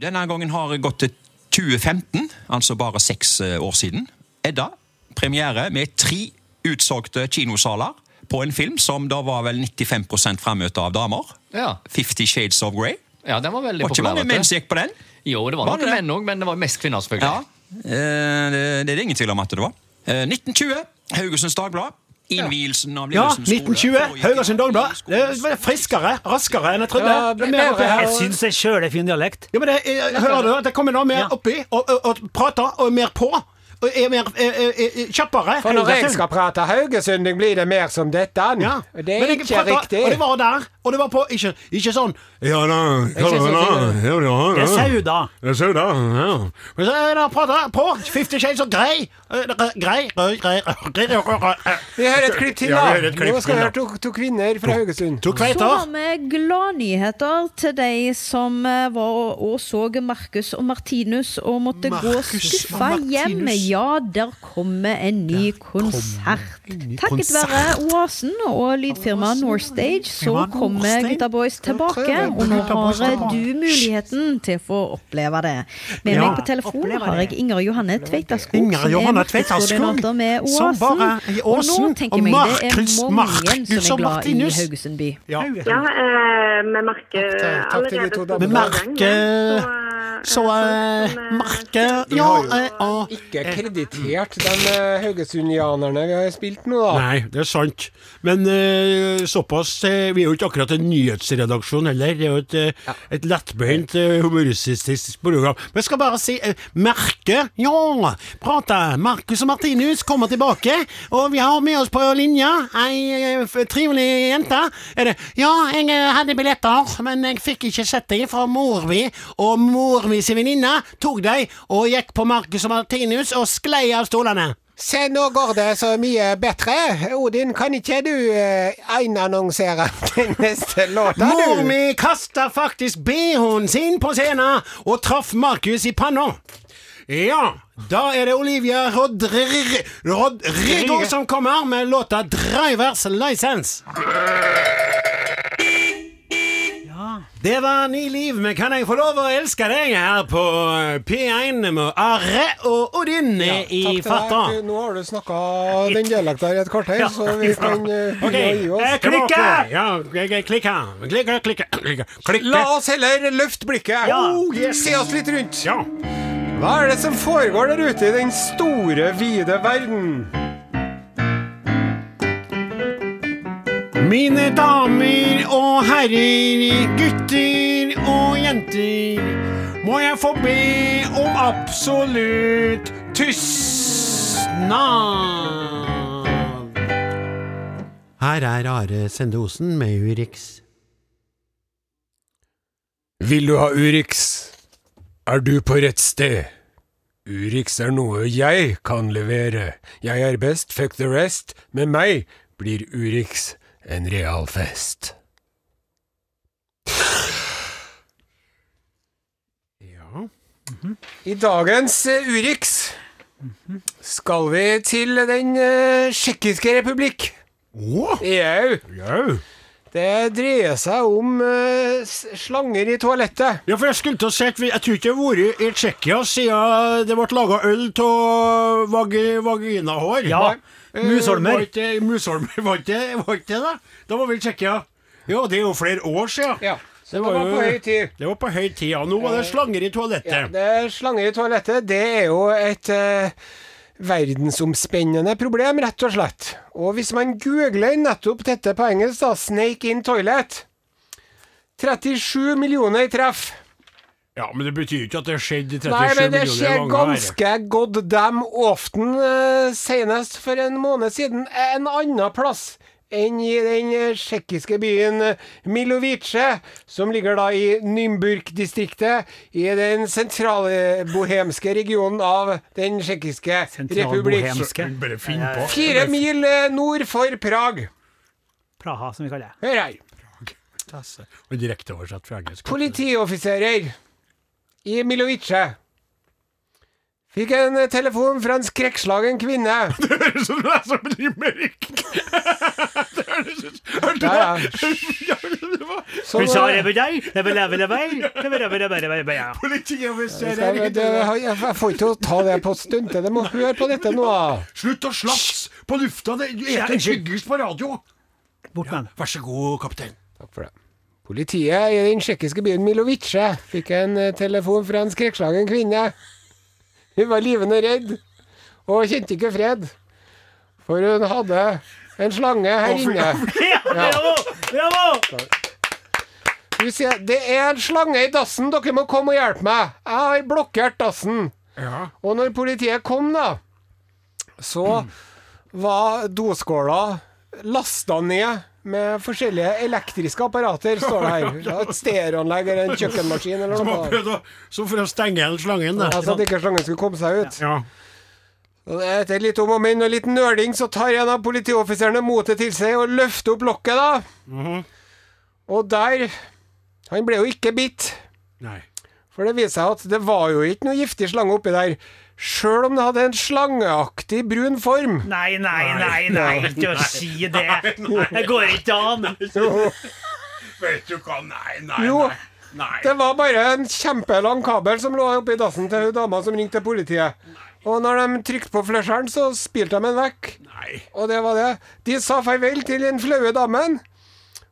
F: Denne gangen har gått til 2015, altså bare seks eh, år siden. Edda, premiere med tre utsolgte kinosaler på en film som da var vel 95% fremmøte av damer.
G: Ja.
F: Fifty Shades of Grey.
G: ja, den var veldig
F: Var ikke
G: populær.
F: mange menn som gikk på den?
G: Jo, det var
F: Var
G: noen menn òg, men det var mest kvinner, selvfølgelig.
F: Ja. Eh, det, det er det ingen tvil om at det var. Eh, 1920, Haugesunds Dagblad. Innvielsen av
D: Ja,
F: Lillesund skole
D: 1920,
F: foregikk
D: Haugesund Dagblad. Det var friskere, raskere enn jeg trodde.
B: Ja,
D: det er.
C: Jeg syns jeg sjøl er fin dialekt.
D: Ja, men det, jeg, hører du det kommer noe mer oppi, og, og, og prater, og er mer på, er mer eh, eh, eh, kjappere.
B: For når jeg skal prate haugesunding, blir det mer som dette.
D: Ja.
B: Det er ikke
D: prater-
B: riktig.
D: Og det var der, og det var på Ikke, ikke sånn Ja da,
B: Ikke da,
D: ja, ja,
C: Det er Sauda.
D: Det er Sauda, ja. Men så er det prata på Fifty Shades of Grey. Grei, grei grey.
B: Vi hører et klipp til,
D: Ja,
B: da.
D: vi klipp
B: Nå skal vi høre to, to kvinner fra Haugesund.
D: To
H: Så har vi gladnyheter til de som eh, var og så Marcus og Martinus og måtte gå
D: Marcus
H: skuffa hjem. Ja, der kommer en ny konsert. Takket
D: konsert.
H: være Oasen og lydfirmaet Northstage så kommer. Gutta Boys tilbake. Og nå har du muligheten til å få oppleve det. Med meg på telefon har jeg. Inger Johanne Tveitaskog, som er
D: Tveitaskog,
H: markedskoordinator
D: som bare i
H: Og
D: Åsen, og
H: er
D: Markus- Markus
H: som
D: og Martinus. Ja.
I: Ja, eh, vi merker
B: Takk til- takk til
I: allerede.
D: Vi merker- Så eh, merker Ja, eh, og
B: Ikke kreditert de eh, haugesundianerne vi har spilt nå, da.
D: Nei, det er sant. Men eh, såpass eh, Vi er jo ikke akkurat en nyhetsredaksjon heller. Det er jo et, ja. et lettbeint humoristisk program. Men jeg skal bare si Merke, ja, prate. Markus og Martinus kommer tilbake. Og vi har med oss på linja ei eh, trivelig jente. Er det Ja, jeg eh, hadde billetter, men jeg fikk ikke sett dem fra mor mi. Og mor mi sin venninne tok dem og gikk på Markus og Martinus og sklei av stolene.
B: Se, nå går det så mye bedre. Odin, kan ikke du eh, einannonsere den neste låta,
D: Mor
B: du?
D: mi kasta faktisk BH-en sin på scenen og traff Markus i panna. Ja, da er det Olivia Rodri Rod som kommer med låta 'Drivers License'. Det var Ny liv, men kan jeg få lov å elske deg her på P1 med Are og Odin i
B: Takk
D: farta?
B: Nå har du snakka den dialekten i et kvarter, så vi kan uh,
D: Ok,
B: gi oss.
D: eh, klikke! Ja, klikke, klikke, klikke, klikke.
B: La oss heller løfte blikket.
D: Ja.
B: Oh, Se oss litt rundt.
D: Ja.
B: Hva er det som foregår der ute i den store, vide verden?
D: Mine damer og herrer, gutter og jenter, må jeg få be om absolutt tystnad. Her er Are Sende Osen med Urix.
B: Vil du ha Urix? Er du på rett sted? Urix er noe jeg kan levere. Jeg er best, fuck the rest. Med meg blir Urix en real fest.
D: Ja.
B: I dagens eh, Urix skal vi til den uh, tsjekkiske republikk.
D: Å,
B: EU.
D: jau.
B: Det dreier seg om uh, slanger i toalettet.
D: Ja, for jeg skulle til å si jeg tror ikke jeg har vært i Tsjekkia siden det ble laga øl av vag, vaginahår.
C: Ja,
D: Eh,
C: musholmer.
D: Var ikke musholmer, var ikke var ikke det, da? Da var vi i Tsjekkia. Ja, det er jo flere år siden.
B: Ja, det
D: var
B: var, på høy tid.
D: Det var på høy tid, ja. Nå var det slanger i toalettet.
B: Ja, det er slanger i toalettet. Det er jo et eh, verdensomspennende problem, rett og slett. Og hvis man googler nettopp dette på engelsk, da, 'snake in toilet' 37 millioner i treff.
D: Ja, Men det betyr jo ikke at det har skjedd 37
B: Nei, men det
D: millioner
B: skjer
D: ganger.
B: ganske god damn often, uh, senest for en måned siden, en annen plass enn i den eh, tsjekkiske byen eh, Milovice, som ligger da i Nymburk-distriktet, i den sentralbohemske regionen av den tsjekkiske republikk.
D: På.
B: Fire mil eh, nord for Prag.
C: Praha, som vi kaller det.
B: Hør her.
D: Og direkteoversatt fra engelsk.
B: Politioffiserer i Milovice fikk en eh, telefon fra en skrekkslagen kvinne.
D: Det høres ut som du er som limerick! Det høres ut Hørte du
B: Ja, ja.
D: det? Det
B: Som,
C: Vi sa det med deg, det det, det det, det det det, det,
B: jeg, får ikke til å ta det på stuntet. Dere må høre på dette nå.
D: Slutt å slafse på lufta! Det du er en hyggelig på radio!
C: Bort med den.
D: Vær så god, kaptein.
B: Takk for det. Politiet i den tsjekkiske byen Milovice fikk en eh, telefon fra en skrekkslagen kvinne. Hun var livende redd og kjente ikke fred, for hun hadde en slange her inne.
C: Ja, bravo! Bravo!
B: Ser, det er en slange i dassen, dere må komme og hjelpe meg. Jeg har blokkert dassen.
D: Ja.
B: Og når politiet kom, da, så var doskåla lasta ned med forskjellige elektriske apparater, står det her. Ja, Et stereoanlegg eller en kjøkkenmaskin eller noe.
D: som for å stenge igjen slangen. Da.
B: så at ikke slangen skulle komme seg ut.
D: Ja.
B: Etter litt om og men og litt nøling, så tar en av politioffiserene motet til seg og løfter opp lokket, da. Og der Han ble jo ikke bitt.
D: Nei.
B: For det viser seg at det var jo ikke noe giftig slange oppi der. Sjøl om det hadde en slangeaktig brun form.
C: Nei, nei, nei, nei, ikke å si det. Det går ikke an.
D: Vet du hva, nei, nei,
B: Jo.
D: nei. nei.
B: Det var bare en kjempelang kabel som lå oppi dassen til hun dama som ringte politiet. Og når de trykte på flesjeren, så spilte de den vekk.
D: nei.
B: Og det var det. De sa farvel til den flaue damen,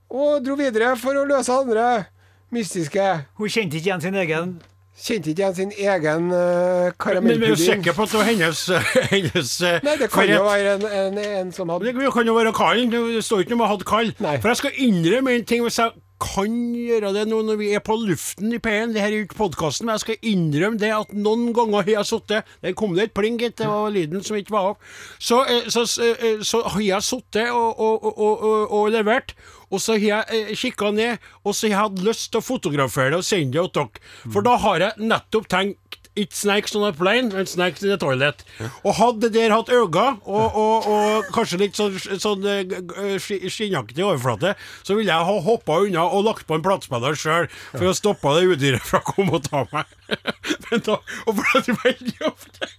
B: og dro videre for å løse andre mystiske
C: Hun kjente ikke igjen sin egen
B: Kjente ikke igjen sin egen uh,
D: Men vi er jo sikker på at det var hennes, hennes eh,
B: Nei, det kan jo være en, en, en som hadde
D: Det kan jo være kallen. Det står ikke noe om jeg hadde kall.
B: Nei.
D: For jeg skal innrømme en ting hvis jeg kan gjøre det nå når vi er på luften i P1. Det her er jo ikke podkasten, men jeg skal innrømme det at noen ganger har jeg sittet Der kom det et pling, gitt. Det var lyden som ikke var av. Så, så, så, eh, så har jeg sittet og, og, og, og levert. Og så har jeg kikka ned, og så har jeg hatt lyst til å fotografere det og sende det til dere. For da har jeg nettopp tenkt It snakes on a plane, and snakes in a toilet. Og hadde der hatt øyne, og, og, og kanskje litt sånn, sånn eh, ski- skinnaktig overflate, så ville jeg ha hoppa unna og lagt på en platespiller sjøl, for å stoppe det udyret fra å komme og ta meg. Men da, og for at veldig ofte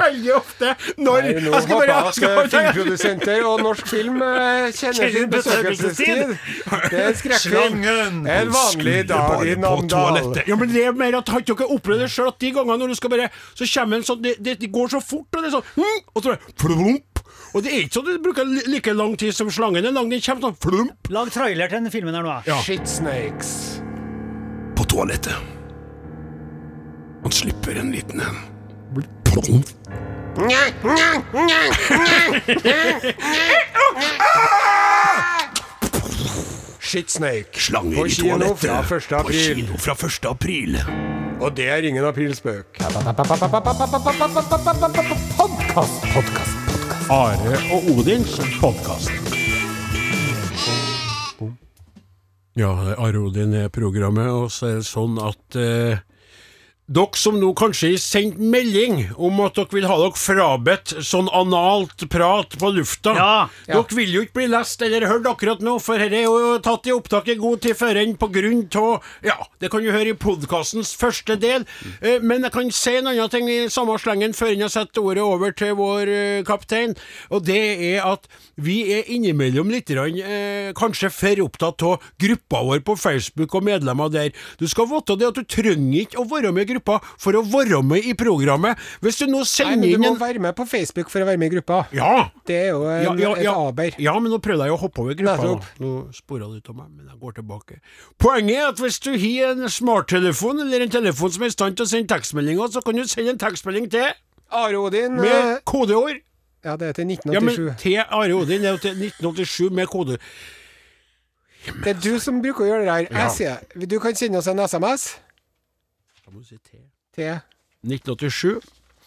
D: veldig ofte når
B: Nei, nå
D: Jeg skal bare
B: jeg
D: skal bare-
B: filmprodusenter og norsk film eh, kjenner sin besøkelsestid. Det er en skrekkfilm. En vanlig dag i
D: på
B: Namdal.
D: Ja, men det er mer at Har dere opplevd det sjøl? At de gangene når du skal bare Så kommer en sånn Det, det, går så fort, og det er sånn hm, Og så flump. Og det er ikke sånn at det bruker like lang tid som slangen er lang. Den kommer sånn flump.
C: Lag trailer til den filmen her nå.
D: Ja.
B: Shit snakes.
D: På toalettet. Han slipper en liten en. Plump.
B: Shit snake.
D: Slanger i toalettet.
B: fra 1.
D: På
B: april.
D: kino fra 1. april.
B: Og det er ingen aprilspøk. Podkast, podkast, podkast.
D: Are og Odins podkast. Ja, Are Odin er programmet, og så er det sånn at eh, dere som nå kanskje har sendt melding om at dere vil ha dere frabedt sånn analt prat på lufta
C: Ja.
D: Dere vil jo ikke bli lest eller hørt akkurat nå, for dette er jo tatt i opptak i god tid før enn på grunn av Ja, det kan du høre i podkastens første del, Mm. men jeg kan si en annen ting i samme slengen før jeg setter ordet over til vår eh, kaptein, og det er at vi er innimellom litt grann, eh, kanskje for opptatt av gruppa vår på Facebook og medlemmer der. Du skal vite det at du trenger ikke å være med i gruppa for å være med i programmet. Hvis du nå sender
B: men du
D: inn
B: må
D: en
B: være med på Facebook for å være med i gruppa.
D: Ja!
B: Det er jo en,
D: Ja, ja, ja.
B: et aber.
D: Ja, men nå prøvde jeg å hoppe over gruppa. Nå. Nå spora det ut av meg, men jeg går tilbake. Poenget er at hvis du har en smarttelefon eller en telefon som er i stand til å sende tekstmeldinger, så kan du sende en tekstmelding til
B: Are Odin
D: med
B: eh,
D: kodeord.
B: Ja, det er til 1987.
D: Ja, men til Are Odin er jo til 1987 med kode.
B: Det er du som bruker å gjøre det her.
D: Ja.
B: Jeg sier Du kan sende oss en SMS
D: Da må du si T.
B: T.
D: 1987,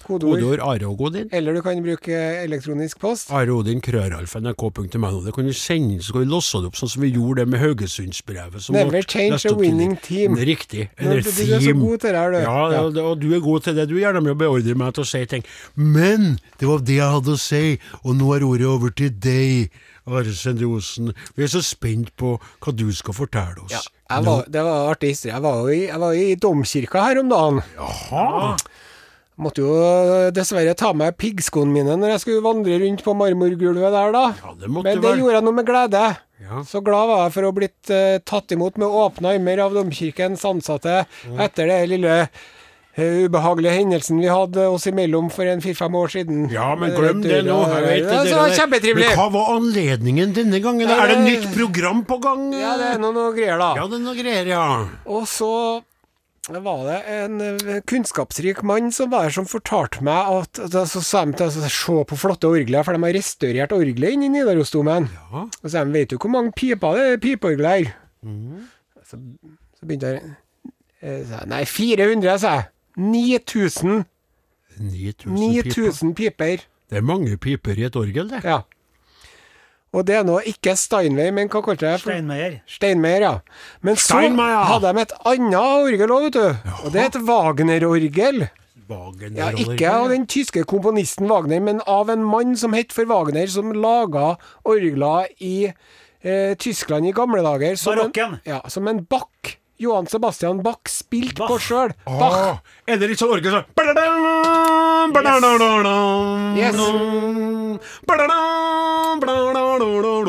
B: kodeord.
D: kodeord Are og Odin.
B: Eller du kan bruke elektronisk post.
D: Are Odin, krøralfa, nrk.no. Det kan du sende, så kan vi losse det opp, sånn som vi gjorde det med Haugesundsbrevet.
B: Never change a winning team.
D: Riktig.
B: Nå,
D: Eller
B: du, du er så god til det her, du.
D: Ja, ja. ja, og du er god til det. Du gjerne med å beordre meg til å si ting. Men det var det jeg hadde å si, og nå er ordet over til deg, Are Sende Osen. Vi er så spent på hva du skal fortelle oss.
B: Ja, var, det var artig historie. Jeg var jo i, jeg var i domkirka her om dagen.
D: Jaha.
B: Måtte jo dessverre ta med piggskoene mine når jeg skulle vandre rundt på marmorgulvet der, da.
D: Ja, det
B: Men det
D: vel-
B: gjorde jeg nå med glede.
D: Ja.
B: Så glad var jeg for å ha blitt uh, tatt imot med åpne armer av domkirkens ansatte etter det lille eh, ubehagelige hendelsen vi hadde oss imellom for en fire-fem år siden.
D: Ja, men glem det nå. Jeg vet det,
B: det var kjempetrivelig.
D: Men hva var anledningen denne gangen?
B: Nei,
D: Er det nytt program på gang?
B: Ja, det er noe, noe greier, da.
D: Ja, det er noe greier, ja.
B: Og så var det en eh, kunnskapsrik mann som var her, som fortalte meg at Så sa de til å se på flotte orgler, for de har restaurert orgelet inne i Nidarosdomen.
D: Ja.
B: Og så sa de, vet du hvor mange piper det er pipeorgel her?
D: Mm.
B: Så, så begynte eh, jeg, Nei, 400, sa jeg. 9000.
D: 9000 piper.
B: 9000 piper.
D: Det er mange piper i et orgel, det.
B: Ja. Og det er nå ikke Steinway, men hva kalte jeg det?
C: Steinmeier.
B: Steinmeier, ja. Men så hadde de et annet orgel òg, vet du. Og det er et Wagner-orgel.
D: Wagner
B: Ja, ikke av den tyske komponisten Wagner, men av en mann som het for Wagner, som laga orgler i eh, Tyskland i gamle dager. Som en,
C: Barokken.
B: ja, som en Bach. Johan Sebastian Bach spilte
C: Bach.
B: på sjøl.
D: Ah,
B: Bach.
D: er det litt sånn orgel sånn
B: Yes.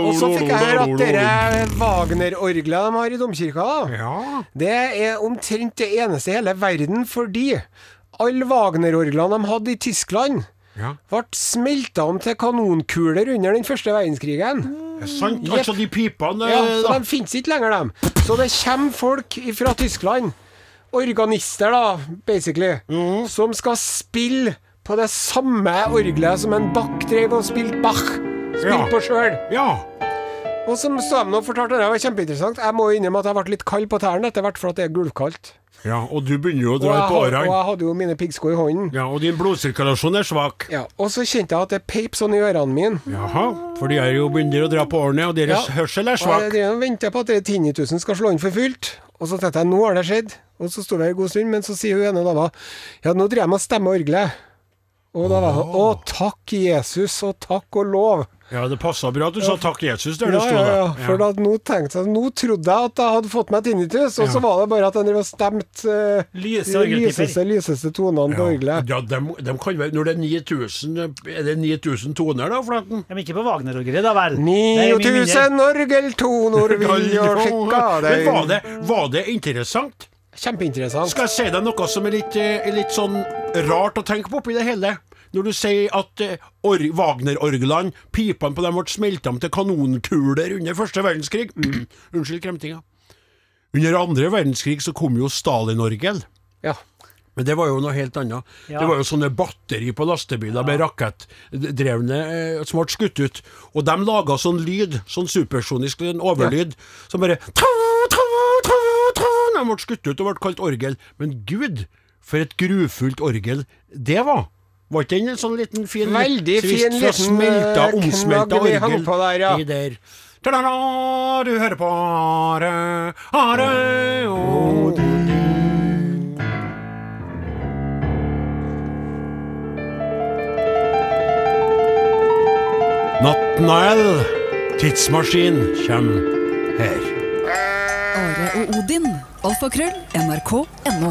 B: Og så fikk jeg høre at dere Wagner-orgelet de har i domkirka, da,
D: Ja.
B: det er omtrent det eneste i hele verden, fordi alle Wagner-orglene de hadde i Tyskland,
D: ja.
B: ble smelta om til kanonkuler under den første verdenskrigen.
D: Det er sant. Altså, de pipene
B: Ja,
D: eh,
B: så
D: da.
B: de finnes ikke lenger, dem. Så det kommer folk fra Tyskland, organister da, basically,
D: mm.
B: som skal spille på det samme orgelet som en Bach drev og spilte Bach. Spilte
D: Ja.
B: på sjøl.
D: Ja.
B: Og som Sam nå fortalte, det var kjempeinteressant. Jeg må innrømme at jeg ble litt kald på tærne etter hvert, for at det er gulvkaldt.
D: ja. Og du begynner jo å dra på
B: årene. og jeg hadde jo mine piggsko i hånden.
D: Ja, og din blodsirkulasjon er svak.
B: Ja, og så kjente jeg at det peip sånn i ørene mine.
D: Jaha, for de er jo begynner å dra på årene, og deres
B: Ja.
D: hørsel er svak.
B: Og jeg venter på at det tinnitusen skal slå inn for fullt. Og så tenkte jeg, nå har det skjedd. Og så sto jeg en god stund, men så sier hun ene dama, ja, nå driver jeg med å stemme orgelet. Og da var det å takk Jesus, og takk og lov.
D: Ja, det passa bra at du sa 'takk, Jesus' der
B: Ja,
D: det sto.
B: ja, ja. For da, nå tenkte jeg Nå trodde jeg at jeg hadde fått meg tinnitus, og så var det bare at den drev stemte uh,
C: Lyse
B: de lyseste, lyseste tonene på orgelet.
D: Ja, de, de kan være Når det er 9000 Er det 9000 toner, da, Flaten?
C: Men ikke på Wagner-orgelet, da vel? Det er mye mindre.
B: 9000 orgeltoner vil jo skikka deg
D: Men var det, var det interessant?
B: Kjempeinteressant.
D: Skal jeg si deg noe som er litt, eh, litt sånn rart å tenke på oppi det hele? Når du sier at uh, Wagner-orglene, pipene på dem ble smelta om til kanonkuler under første verdenskrig Unnskyld kremtinga. Under andre verdenskrig så kom jo Stalin-orgel.
B: Ja.
D: Men det var jo noe helt annet.
C: Ja.
D: Det var jo sånne batteri på lastebiler med rakettdrevne eh, som ble skutt ut. Og de laga sånn lyd, sånn supersonisk en overlyd, som bare De ble skutt ut og ble kalt orgel. Men gud, for et grufullt orgel det var! Var ikke den en sånn liten fin
B: Veldig fin liten,
D: smelta,
B: eh,
D: omsmelta
B: hang
D: orgel
B: på der, ja.
D: i der. Ta-da-da, du hører på Are, Are og Nattnael, tidsmaskin, kjem her.
E: Are og Odin. Alfakrøll. NRK.no.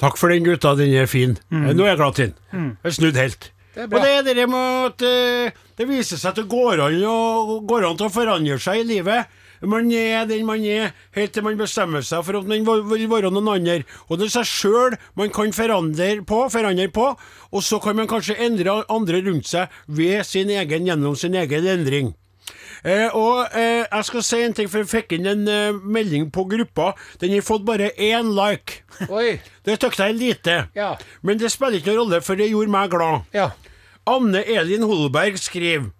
D: Takk for den, gutta. Den er fin. Mm. Nå er jeg glad til den. Jeg er snudd helt.
B: er
D: Og det er det med at uh, det viser seg at det går an, å, går an til å forandre seg i livet. Man er den man er, helt til man bestemmer seg for at man vil være noen andre. Og det er seg sjøl man kan forandre på, forandre på, og så kan man kanskje endre andre rundt seg ved sin egen, gjennom sin egen endring. Eh, og eh, jeg skal si en ting, for jeg fikk inn en eh, melding på gruppa. Den har fått bare én like.
B: Oi.
D: Det tykte jeg lite.
B: Ja.
D: Men det spiller ikke noen rolle, for det gjorde meg glad.
B: Ja.
D: Anne Elin Holberg skriver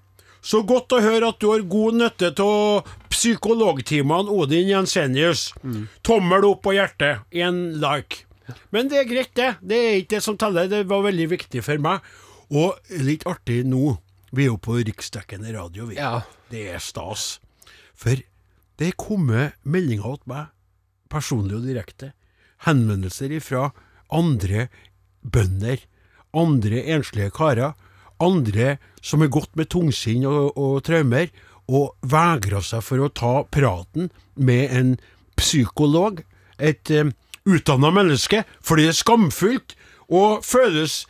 D: Så godt å høre at du har god nytte av psykologtimene Odin Jensenius. Tommel opp på hjertet. Én like. Men det er greit, det. Det er ikke det som teller. Det var veldig viktig for meg. Og litt artig nå. Vi er jo på riksdekkende radio, vi.
B: Ja.
D: Det er stas. For det er kommet meldinger til meg, personlig og direkte, henvendelser fra andre bønder, andre enslige karer, andre som er gått med tungsinn og, og traumer, og vegrer seg for å ta praten med en psykolog, et um, utdanna menneske, fordi det er skamfullt og føles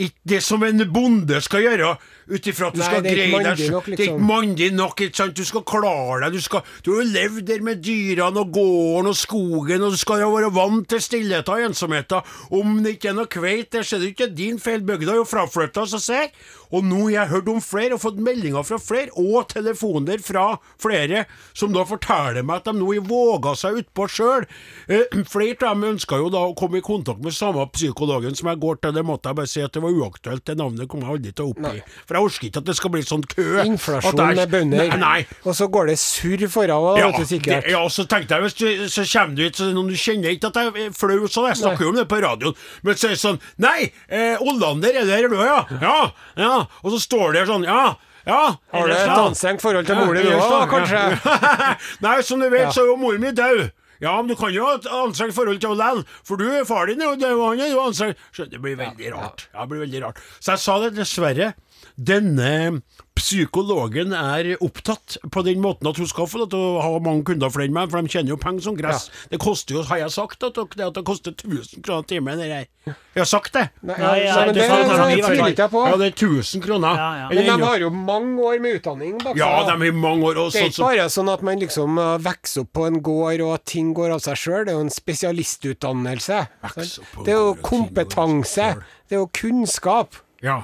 D: ikke det som en bonde skal gjøre, ut ifra at du
B: Nei,
D: skal greie deg
B: nok,
D: Det er ikke
B: liksom.
D: mandig nok, ikke sant? Du skal klare deg. Du, skal, du har levd der med dyrene og gården og skogen, og du skal jo være vant til stillheten og ensomheten. Om det ikke er noe kveit der, så er det ikke din feil. Bygda er jo fraflytta, så ser. Og nå har jeg hørt om flere, og fått meldinger fra flere, og telefoner fra flere, som da forteller meg at de nå har våga seg utpå sjøl. Eh, flere av dem ønska jo da å komme i kontakt med samme psykologen som jeg går til. Det måtte jeg bare si at det var uaktuelt. Det navnet kommer jeg aldri til å oppgi. For jeg orker ikke at det skal bli sånn kø.
B: Inflasjon
D: er jeg-
B: med bønder.
D: Nei, nei.
B: Og så går det surr foran, Ja, vet du sikkert.
D: Det, ja, så tenkte jeg, du, så kommer du hit, så noen du kjenner ikke at jeg er flau, så jeg snakker jo om det på radioen, men så er det sånn Nei, eh, Olander, er der, du er, ja? Ja, ja. Og så står det sånn, ja. Ja,
B: Har du et anstrengt forhold til mor di
D: Ja,
B: nå, kanskje?
D: Nei, som du vet,
B: Ja.
D: så er jo mor mi død. Ja, men du kan jo ha et anstrengt forhold til henne likevel, for du er far din, og det var han er jo anstrengt. Det blir veldig rart. Ja, det blir veldig rart. Så jeg sa det, dessverre. Denne psykologen er opptatt på den måten at hun skal få lov til å ha mange kunder for enn meg, for de tjener jo penger som gress. Det koster jo, har jeg sagt at det, at det koster 1000 kroner timen? Jeg har sagt det.
B: Nei,
C: Ja, ja,
B: men
C: det var
B: tviler ikke jeg på.
D: Ja, det er 1000 kroner.
C: Ja, ja.
B: Men de har jo mange år med utdanning bak
D: Ja, de har mange år. også,
B: Det er
D: sånn
B: ikke bare sånn at man liksom uh, vokser opp på en gård og at ting går av seg sjøl. Det er jo en spesialistutdannelse. Det er jo
D: seg
B: kompetanse. Det er jo kunnskap.
D: Ja.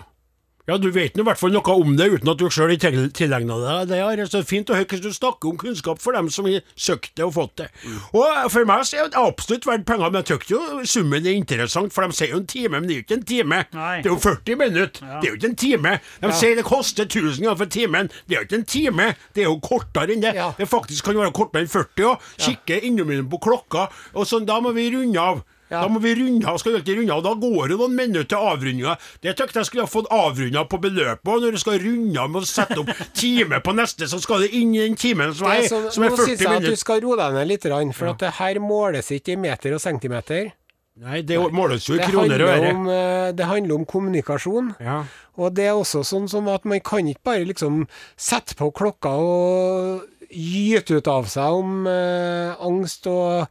D: Ja, du vet nå i hvert fall noe om det uten at du sjøl tilegna deg det. Er Så fint å høre hvordan du snakker om kunnskap for dem som har søkt det og fått det. Og for meg så er det absolutt verdt penger, men jeg syns jo summen er interessant, for de sier jo en time, men det er jo ikke en time.
C: Nei.
D: Det er jo 40 minutter. Det er jo ikke en time. De sier det koster 1000 ganger for timen. Det er jo ikke en time. Det er jo kortere enn det.
B: Ja.
D: Det faktisk kan være kortere enn 40 òg. Kikke innimellom på klokka, og sånn, da må vi runde av.
B: Ja.
D: Da må vi runde av, skal vi ikke runde av. Da går det noen minutter til avrundinga. Det tenkte jeg skulle ha fått avrunda på beløpet. Og når du skal runde av med å sette opp time på neste, så skal det inn i den timen som er,
B: er sånn,
D: som er
B: nå syns
D: 40
B: jeg at du skal roe deg ned litt, for at det her måles ikke i meter og centimeter.
D: Nei, det måles jo i kroner og øre.
B: eh, det handler om kommunikasjon.
D: Ja.
B: Og det er også sånn som at man kan ikke bare liksom sette på klokka og gyte ut av seg om eh, angst og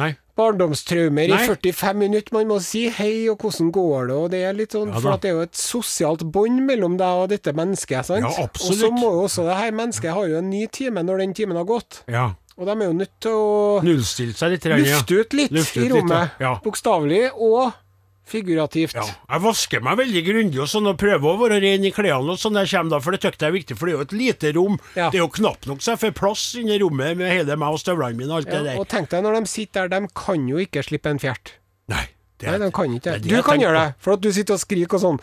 D: Nei.
B: Barndomstraumer i 45 minutter. Man må si hei, og hvordan går det, og det er litt sånn
D: Ja.
B: For at det er jo et sosialt bånd mellom deg og dette mennesket, sant?
D: Ja, absolutt.
B: Og så må jo også det her mennesket ha jo en ny time når den timen har gått.
D: ja.
B: Og de er jo nødt til å
D: Nullstille seg litt.
B: lufte ut litt
D: Lufte
B: i
D: ut i
B: rommet.
D: Ja.
B: Bokstavelig og figurativt.
D: Ja, jeg vasker meg veldig grundig og sånn, og prøver å være ren i klærne og sånn jeg kommer da, for det syns jeg er viktig, for det er jo et lite rom.
B: Ja.
D: Det er jo knapt nok så jeg får plass inni rommet med hele meg og støvlene mine og alt
B: Ja,
D: det der.
B: og tenk deg når de sitter der, de kan jo ikke slippe en fjert.
D: Nei,
B: Nei, den kan ikke
D: det
B: det.
D: det
B: Du kan gjøre det, for at du sitter og skriker og sånn.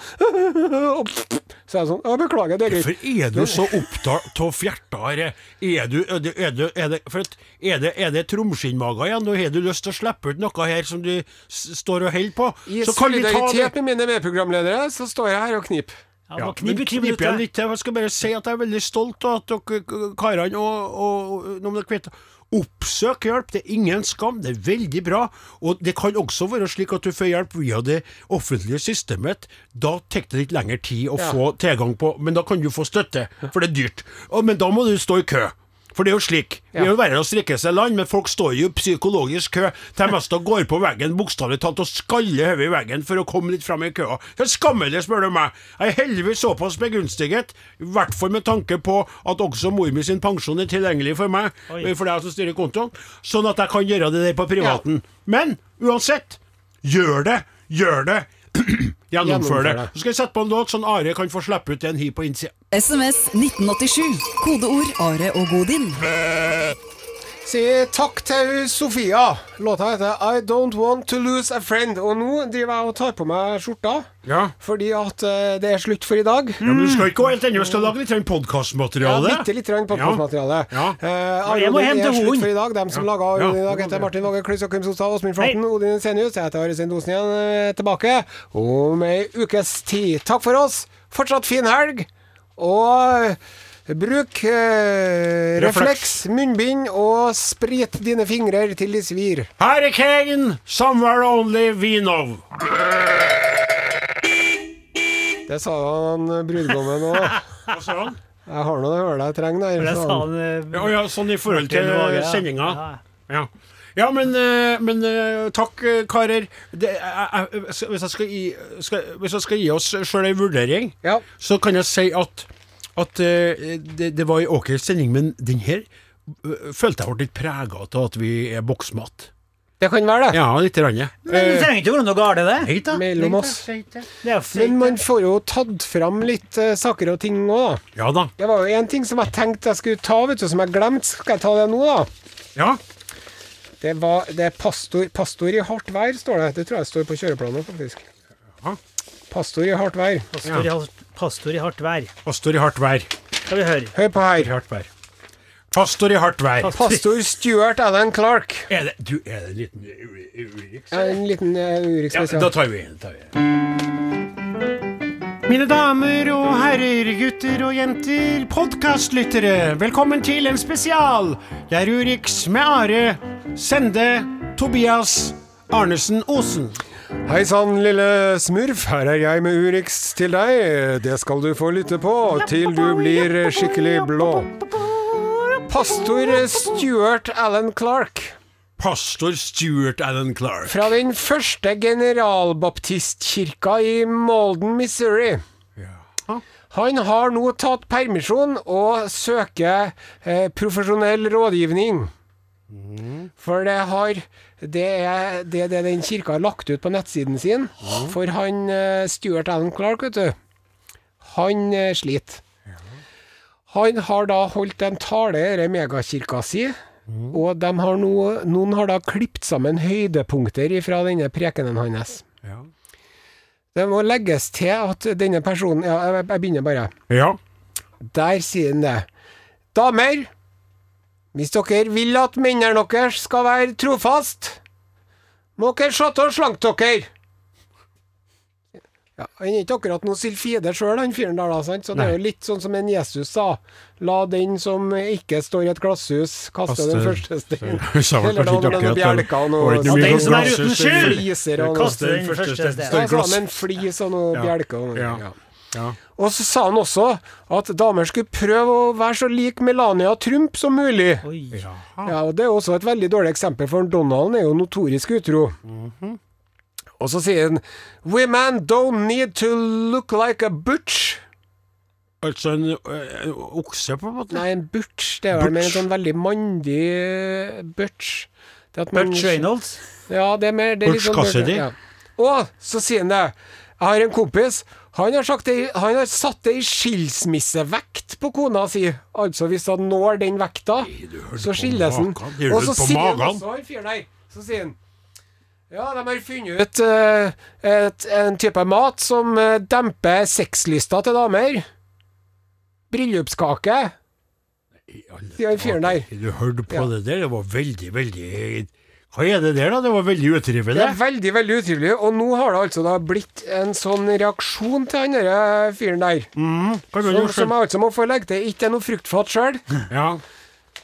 B: Så er det sånn beklager, det er greit.
D: Hvorfor er du så opptatt av fjerter? Er du, er det, er du, er det, for er det, er det tromskinnmager igjen? Nå har du lyst til å slippe ut noe her som du står og holder på?
B: I
D: det.
B: solidaritet med mine medprogramledere, så står jeg her og kniper.
C: Ja,
D: Ja,
C: knipe
D: men knip igjen litt til. Jeg skal bare si at jeg er veldig stolt av at dere karene og, og, og dere Oppsøk hjelp, det er ingen skam, det er veldig bra. Og det kan også være slik at du får hjelp via det offentlige systemet. Da tar det litt lengre tid å
B: Ja.
D: få tilgang på, men da kan du få støtte, for det er dyrt. Og, men da må du stå i kø. For det er jo slik. Det er jo verre å strikke seg land, men folk står jo i psykologisk kø til de meste går på veggen, bokstavelig talt, og skaller hodet i veggen for å komme litt fram i køa. Det er skammelig, spør du meg. Jeg er heldigvis såpass begunstiget, i hvert fall med tanke på at også mor mi sin pensjon er tilgjengelig for meg, for det er som styrer kontoen, sånn at jeg kan gjøre det der på privaten. Men uansett, gjør det, gjør det. Gjennomfør det. Så skal jeg sette på en låt, sånn Are kan få slippe ut en hi på innsida.
E: SMS 1987. Kodeord Are og Godin.
B: Si takk til Sofia. Låta heter I Don't Want To Lose A Friend. Og nå driver jeg og tar på meg skjorta,
D: Ja.
B: fordi at eh, det er slutt for i dag.
D: Ja, men du skal ikke gå helt ennå, du skal lage litt
B: Ja,
D: podkastmateriale.
B: bitte litt podkastmateriale.
D: Ja.
B: Eh,
C: jeg må hente
B: slutt for i dag. Dem som
D: Ja.
B: laga Odin i dag, heter Martin Våge, Kluss og Kim Solstad, Åsmund
C: Hei.
B: Odin Senius. Jeg heter Are Stein Dosen igjen, eh, tilbake om ei ukes tid. Takk for oss. Fortsatt fin helg. Og bruk eh, refleks, munnbind, og sprit dine fingre til de svir.
D: Hurricane, somewhere only we know.
B: Det sa han brudgommen òg.
D: Hva sa han?
B: Jeg har nå det hølet jeg trenger der.
C: Det
B: sa han.
C: eh,
D: Ja, ja, sånn i forhold til eh,
C: ja.
D: sendinga.
C: Ja.
D: Ja. Men, eh, men eh, takk, eh, karer. Det, jeg- hvis, jeg skal gi, skal, hvis jeg skal gi oss sjøl ei vurdering,
B: Ja.
D: så kan jeg si at, at uh, det, det var en ok sending, men den her uh, følte jeg ble litt prega av at vi er boksmat.
B: Det kan være det.
D: Ja, litt. Rann,
C: Men det trenger ikke være noe galt i det.
D: Hei da.
B: Mellom oss.
D: hei da.
C: Det er
B: Men man får jo tatt fram litt uh, saker og ting òg, da.
D: Ja da.
B: Det var jo en ting som jeg tenkte jeg skulle ta, vet du, som jeg glemte. Skal jeg ta det nå, da?
D: Ja.
B: Det, var, det er pastor, pastor i hardt vær, står det. Det tror jeg står på kjøreplanen, faktisk.
D: Ja.
B: Pastor i hardt vær.
C: Pastor, i, hardt- pastor i hardt vær.
D: Pastor i hardt vær.
C: Skal vi høre.
B: Hør på her.
D: Hardt vær. Pastor i hardt vær.
B: Pastor Stuart Allen Clark.
D: Er det, du, er det en liten Urix?
B: Ja, En liten uh, Urix
D: Ja, da tar vi en. tar vi en. Mine damer og herrer, gutter og jenter, podkastlyttere, velkommen til en spesial. Jeg er Urix med Are, Sende, Tobias, Arnesen Osen.
B: Hei sann, lille smurf. Her er jeg med Urix til deg. Det skal du få lytte på til du blir skikkelig blå. Pastor Stuart Allen Clark.
D: Pastor Stuart Allen Clark.
B: Fra den første generalbaptistkirka i Molden, Missouri. Han har nå tatt permisjon og søker eh, profesjonell rådgivning. For det har det er det, det den kirka har lagt ut på nettsiden sin. For han eh, Stuart Allen Clark, vet du. han eh, sliter. Han har da holdt en tale i megakirka si, og de har no, noen har da klippet sammen høydepunkter fra denne prekenen hans.
D: Ja.
B: Det må legges til at denne personen Ja, jeg, jeg begynner bare.
D: ja.
B: Der sier han det. Damer, hvis dere vil at mennene deres skal være trofast, må dere se til å slanke dere. Ja, Han er ikke akkurat noe silfide sjøl, han fyren der, da, sant? så det er jo litt sånn som en Jesus sa. La den som ikke står i et glasshus, kaste den første stein.
D: Hun sa vel
B: Eller la
D: den
B: noen bjelker og noe
D: mye
C: Den som er uten skyld! Kaste den første steinen.
B: Ja,
D: stein.
B: så hadde han en flis og noe
D: Ja.
B: bjelker. Og, noe,
D: Ja.
B: Ja. Og så sa han også at damer skulle prøve å være så lik Melania Trump som mulig.
D: Ja.
B: Ja, og Det er også et veldig dårlig eksempel, for Donald er jo notorisk utro. Og så sier han Women don't need to look like a butch.
D: Altså en, eh, en okse, på en måte?
B: Nei, en butch, det er vel mer en sånn veldig mandig eh, butch. Det at man-
C: Butch Reynolds.
B: Ja, det er mer det er
D: Butch
B: sånn-
D: Cassidy.
B: Ja. Og så sier han det. Jeg har en kompis. Han har, sagt det, han har satt ei skilsmissevekt på kona si. Altså hvis han når den vekta, så skilles han. Og så sier han også, han fyren der, så sier han ja, de har funnet ut eh, et, en type mat som eh, demper sexlysta til damer. Bryllupskake, sier han fyren der.
D: Du hørte på
B: Ja.
D: det der, det var veldig, veldig Hva er det der, da? Det var veldig utrivelig.
B: Det er veldig, veldig utrivelig, og nå har det altså da blitt en sånn reaksjon til han derre fyren der.
D: Mm,
B: Som, som jeg altså må få legge til ikke er noe fruktfat sjøl,
D: Ja.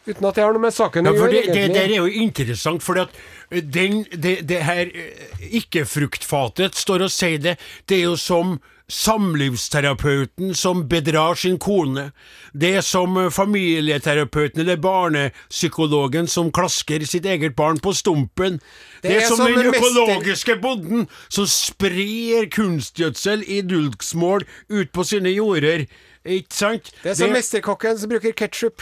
B: uten at det har noe med saken
D: Ja,
B: å
D: for
B: gjøre,
D: det, det er jo interessant, for at eh, den, det, det her eh, ikke-fruktfatet står og sier det, det er jo som samlivsterapeuten som bedrar sin kone. Det er som familieterapeuten eller barnepsykologen som klasker sitt eget barn på stumpen. Det,
B: Det
D: er som
B: som
D: den
B: mester-
D: økologiske bonden som sprer kunstgjødsel i dulksmål ut på sine jorder. Ikke sant?
B: Det er som mesterkokken som bruker ketsjup.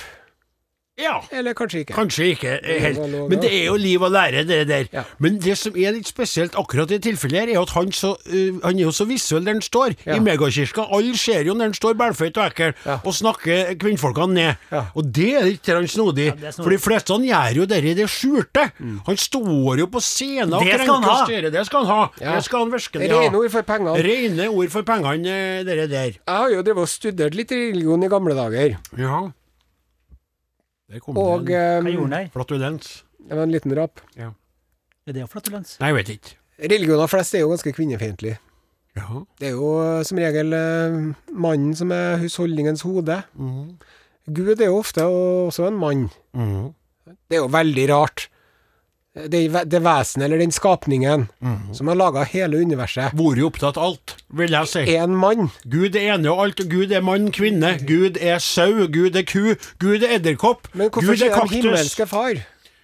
D: Ja.
B: Eller kanskje ikke.
D: Kanskje ikke eh, helt, men det er jo liv og lære, det der.
B: Ja.
D: Men det som er litt spesielt akkurat i tilfellet her, er at han, så, uh, han er jo så visuell der han står.
B: Ja.
D: I megakirka. Alle ser jo når han står bælføyt og ekkel
B: Ja.
D: og snakker kvinnfolkene ned.
B: Ja.
D: Og det er snodig.
C: det er snodig.
D: For de fleste han gjør jo dette i det skjulte. Han står jo på scenen og
C: Det skal han
D: krenker og styrer. Det skal han ha.
B: Ja.
D: Det skal han virkelig ha.
B: Rene ord for pengene.
D: Rene ord for pengene, det dere der.
B: Jeg har jo drevet og studert litt religion i gamle dager,
D: Ja. Der kom
B: og
D: det en
C: Hva
B: eh,
C: gjorde han der?
D: flatulens.
B: Det var en liten rap.
C: Er det flatulens?
D: Nei, jeg vet ikke.
B: Religioner flest er jo ganske kvinnefiendtlige.
D: Ja.
B: Det er jo eh, som regel eh, mannen som er husholdningens hode.
D: Mm.
B: Gud er jo ofte også en mann.
D: Mm.
B: Det er jo veldig rart. Det, det vesenet, eller den skapningen,
D: Mhm.
B: som har laga hele universet,
D: Vært opptatt av alt, vil jeg si.
B: Én en mann.
D: Gud er ene og alt. Gud er mann, kvinne. Gud er sau. Gud er ku. Gud er edderkopp.
B: Men hvorfor
D: Gud er
B: sier de himmelske far?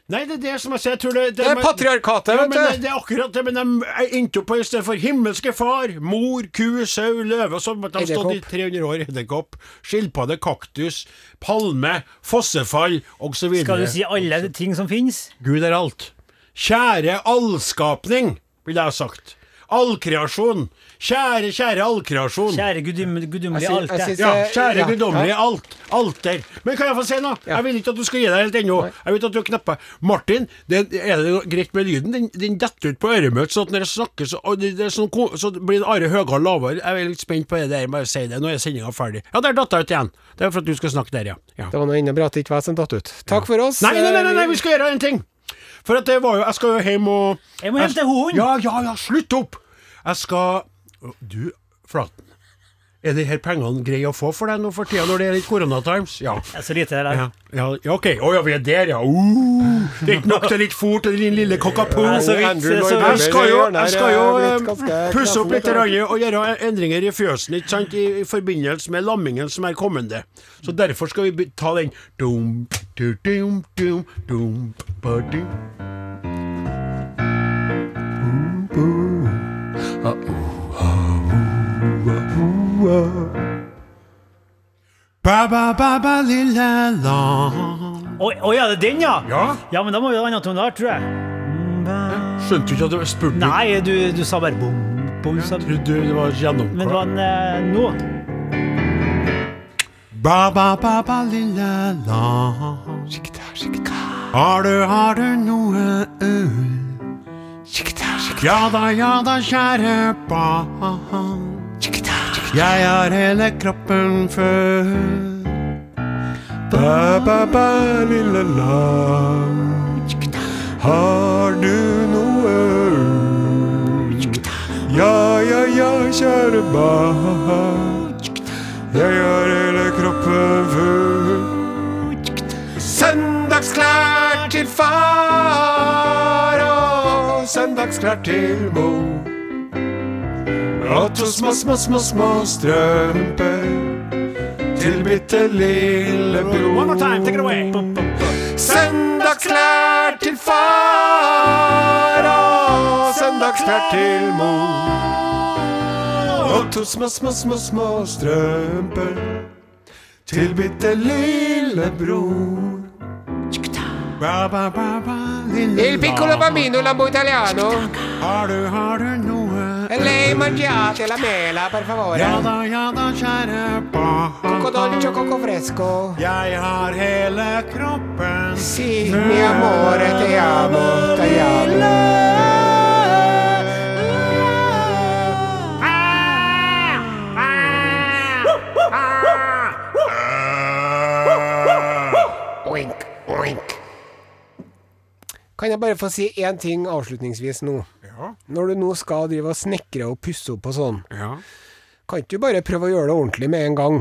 D: Nei, det er det som jeg sier. Jeg tror det,
B: Det er patriarkatet,
D: ja,
B: vet du.
D: det, det er akkurat det. Men de endte opp på i stedet for himmelske far, mor, ku, sau, løve og sånn. De har stått i 300 år. Edderkopp, skilpadde, kaktus, palme, fossefall osv.
C: Skal du si alle ting som finnes?
D: Gud er alt. Kjære allskapning, ville jeg ha sagt. Allkreasjon. Kjære, kjære allkreasjon.
C: Kjære guddommelige
B: jeg
D: Ja, kjære
B: Ja,
D: guddommelige
B: ja.
D: alt. Alter. Men kan jeg få si noe? Jeg vil ikke at du skal gi deg helt ennå. Jeg vet at du knapper. Martin, det, er det greit med lyden? Den, den detter ut på øret mitt, så at når jeg snakker, så, og det, det er sånn, så blir Are Høgald lavere. Jeg er litt spent på det der. Bare si det. Nå er sendinga ferdig. Ja, der datt jeg ut igjen. Det er for at du skal snakke der, ja. ja.
B: Det var nå enda bra at det ikke var jeg som datt ut. Takk for oss.
D: Nei, nei, nei, nei, nei,
B: Eh,
D: vi skal gjøre en ting. For at det var jo Jeg skal jo hjem og
C: Jeg må hjem til hunden.
D: Ja, ja, ja, slutt opp! Jeg skal Du, Flaten. Er de her pengene greie å få for deg nå for tida, når det er litt koronatimes? Ja.
C: Jeg er Så lite det der.
D: Ja, ja, ja, ok. Å ja, vi er der, ja. Uh, det er ikke nok til litt fort til din lille
C: vidt.
D: Jeg skal jo,
B: Webber,
D: jeg skal jo eh,
B: ganske
D: pusse opp litt og gjøre endringer i fjøsen ikke sant, i, i forbindelse med lammingen som er kommende. Så derfor skal vi ta den dum, du, dum, dum, dum, ba, dum. Ba, ba, ba, ba, lille lam
C: Å ja, det er den, ja?
D: Ja,
C: Ja, men da må vi ha en annen tonart, tror jeg.
D: skjønte du ikke at du spurte?
C: Nei, du, du sa bare bom, bom. Sa,
D: Trodde det var
C: men det var
D: gjennomklart?
C: en eh, nå.
D: Ba, ba, ba, ba, lille lam. Har du, har du noe ull? Ja da, ja da, kjære barn. Jeg har hele kroppen full.
B: Ba, ba, ba, lille lam. Har du noe ull? Ja, ja, ja, kjære barn. Jeg har hele kroppen full. Søndagsklær til far og søndagsklær til mor. Og to små, små, små, små strømper til bitte lille bror.
C: One more time, take it away.
B: Søndagsklær til far og søndagsklær til mor. Og to små, små, små, små strømper til bitte lille bror.
D: Ba, ba, ba, ba, lille
B: Il piccolo bambino lambo italiano.
D: Har du, har du noe
B: Lei mangiate la mela, per
D: Ja
B: favore.
D: da, ja da, kjære barn.
B: Coco dolce, coco fresco.
D: Jeg har hele kroppen
B: Si, mi amore, te amo, te amo. Oink, oink. Kan jeg bare få si én ting avslutningsvis nå?
D: Ja,
B: Når du nå skal drive og snekre og pusse opp og sånn,
D: ja.
B: kan ikke du bare prøve å gjøre det ordentlig med en gang?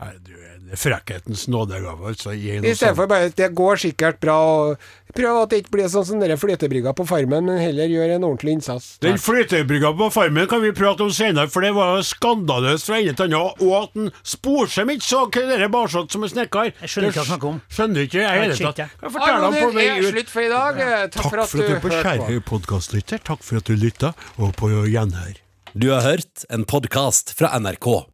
D: Nei, du er det er frekkhetens nådegave, altså. Gi
B: I
D: noe
B: stedet for bare at det går sikkert bra, og prøv at det ikke blir sånn som dere flytebrygga på Farmen, men heller gjør en ordentlig innsats.
D: Den flytebrygga på Farmen kan vi prate om senere, for det var jo skandaløst fra ende til annen. Og at en Sporsem ikke så hva dere sånn som er snekker.
C: Jeg skjønner ikke hva han snakker om.
D: Skjønner ikke jeg i hele tatt. Jeg forteller ham på vei
B: er
D: ut.
B: slutt for i dag. Takk,
D: Takk for at du på
B: hørte
D: podkastlytter. Takk for at du lytta, og på gjenhør.
G: Du har hørt en podkast fra NRK.